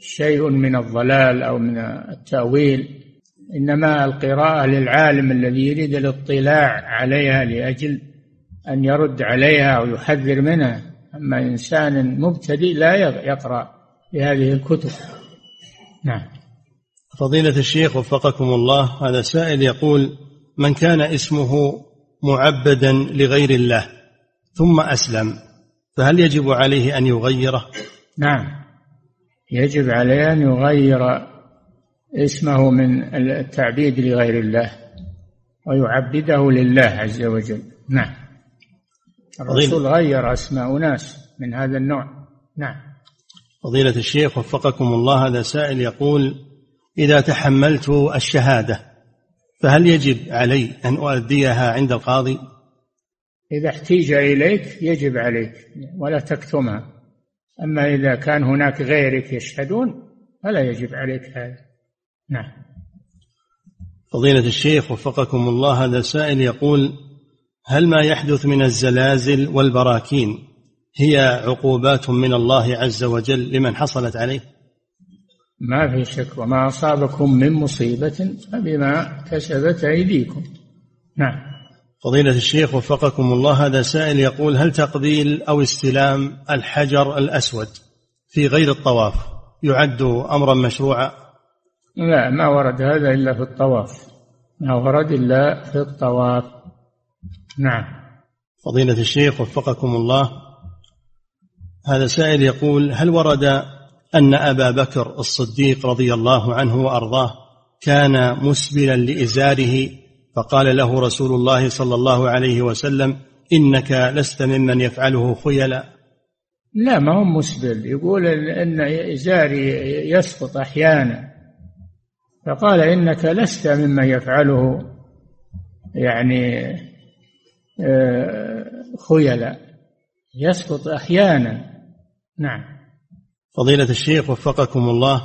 شيء من الضلال أو من التأويل إنما القراءة للعالم الذي يريد الاطلاع عليها لأجل أن يرد عليها أو يحذر منها. أما إنسان مبتدئ لا يقرأ بهذه الكتب. نعم. فضيلة الشيخ وفقكم الله هذا سائل يقول من كان اسمه معبدا لغير الله ثم أسلم فهل يجب عليه أن يغيره؟ نعم. يجب عليه أن يغير اسمه من التعبيد لغير الله ويعبده لله عز وجل. نعم. الرسول غير أسماء ناس من هذا النوع. نعم. فضيلة الشيخ وفقكم الله هذا سائل يقول إذا تحملت الشهادة فهل يجب علي أن أؤديها عند القاضي؟ إذا احتيج إليك يجب عليك ولا تكتمها. أما إذا كان هناك غيرك يشهدون فلا يجب عليك هذا. نعم. فضيلة الشيخ وفقكم الله هذا سائل يقول هل ما يحدث من الزلازل والبراكين هي عقوبات من الله عز وجل لمن حصلت عليه؟ ما في شك وما أصابكم من مصيبة فبما كسبت أيديكم. نعم. فضيلة الشيخ وفقكم الله هذا سائل يقول هل تقبيل أو استلام الحجر الأسود في غير الطواف يعد أمرا مشروعا؟ لا ما ورد هذا إلا في الطواف. ما ورد إلا في الطواف. نعم. فضيلة الشيخ وفقكم الله هذا سائل يقول هل ورد أن أبا بكر الصديق رضي الله عنه وأرضاه كان مسبلا لإزاره فقال له رسول الله صلى الله عليه وسلم إنك لست ممن يفعله خيلا. لا ما هو مسبل. يقول إن إزاري يسقط أحيانا. فقال إنك لست ممن يفعله يعني آه، خيلا. يسقط أحيانا. نعم. فضيلة الشيخ وفقكم الله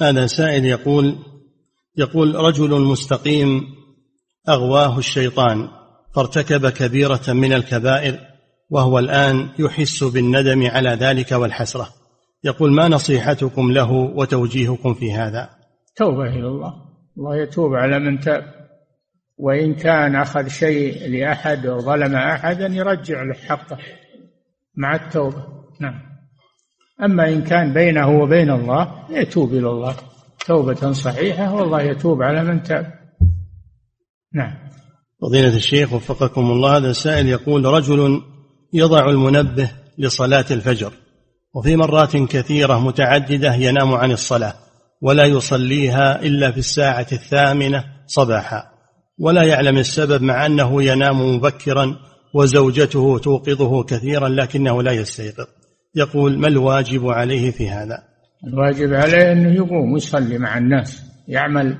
هذا سائل يقول يقول رجل مستقيم أغواه الشيطان فارتكب كبيرة من الكبائر وهو الآن يحس بالندم على ذلك والحسرة. يقول ما نصيحتكم له وتوجيهكم في هذا؟ توبة إلى الله. الله يتوب على من تاب. وإن كان أخذ شيء لأحد وظلم أحدا يرجع له حقه مع التوبة. نعم. أما إن كان بينه وبين الله يتوب إلى الله. توبة صحيحة والله يتوب على من تاب. نعم. فضيلة الشيخ وفقكم الله هذا السائل يقول رجل يضع المنبه لصلاة الفجر وفي مرات كثيرة متعددة ينام عن الصلاة ولا يصليها إلا في الساعة الثامنة صباحا ولا يعلم السبب مع أنه ينام مبكرا وزوجته توقظه كثيرا لكنه لا يستيقظ. يقول ما الواجب عليه في هذا؟ الواجب عليه أنه يقوم ويصلي مع الناس يعمل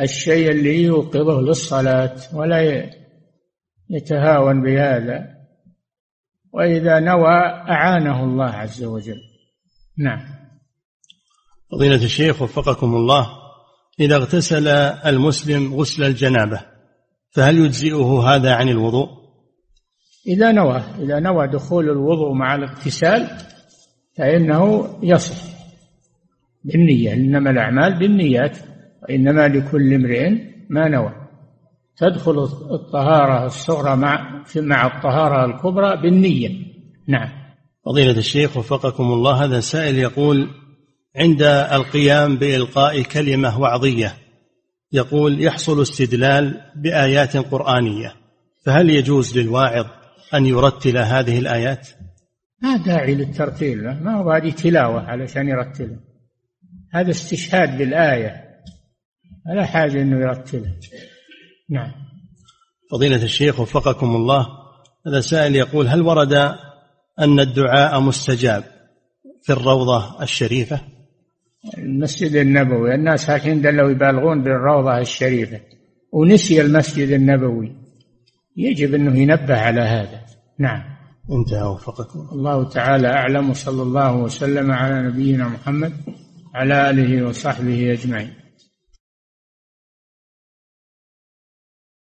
الشيء اللي يوقظه للصلاة ولا يتهاون بهذا. وإذا نوى أعانه الله عز وجل. نعم. فضيلة الشيخ وفقكم الله إذا اغتسل المسلم غسل الجنابة فهل يجزئه هذا عن الوضوء؟ إذا نوى إذا نوى دخول الوضوء مع الاغتسال فإنه يصح. بالنية إنما الأعمال بالنيات وإنما لكل امرئ ما نوى. تدخل الطهارة الصغرى مع مع الطهارة الكبرى بالنية. نعم. فضيلة الشيخ وفقكم الله هذا سائل يقول عند القيام بإلقاء كلمة وعظية يقول يحصل استدلال بآيات قرآنية فهل يجوز للواعظ أن يرتل هذه الآيات؟ ما داعي للترتيل ما هو هذه تلاوة علشان يرتلها. هذا استشهاد بالآية. لا حاجة أنه يرتلها نعم. فضيلة الشيخ وفقكم الله هذا سائل يقول هل ورد أن الدعاء مستجاب في الروضة الشريفة؟ المسجد النبوي. الناس هكذا دلوا يبالغون بالروضة الشريفة. ونسي المسجد النبوي. يجب أنه ينبه على هذا. نعم. انتهى وفقكم الله تعالى أعلم وصلى الله وسلم على نبينا محمد على آله وصحبه أجمعين.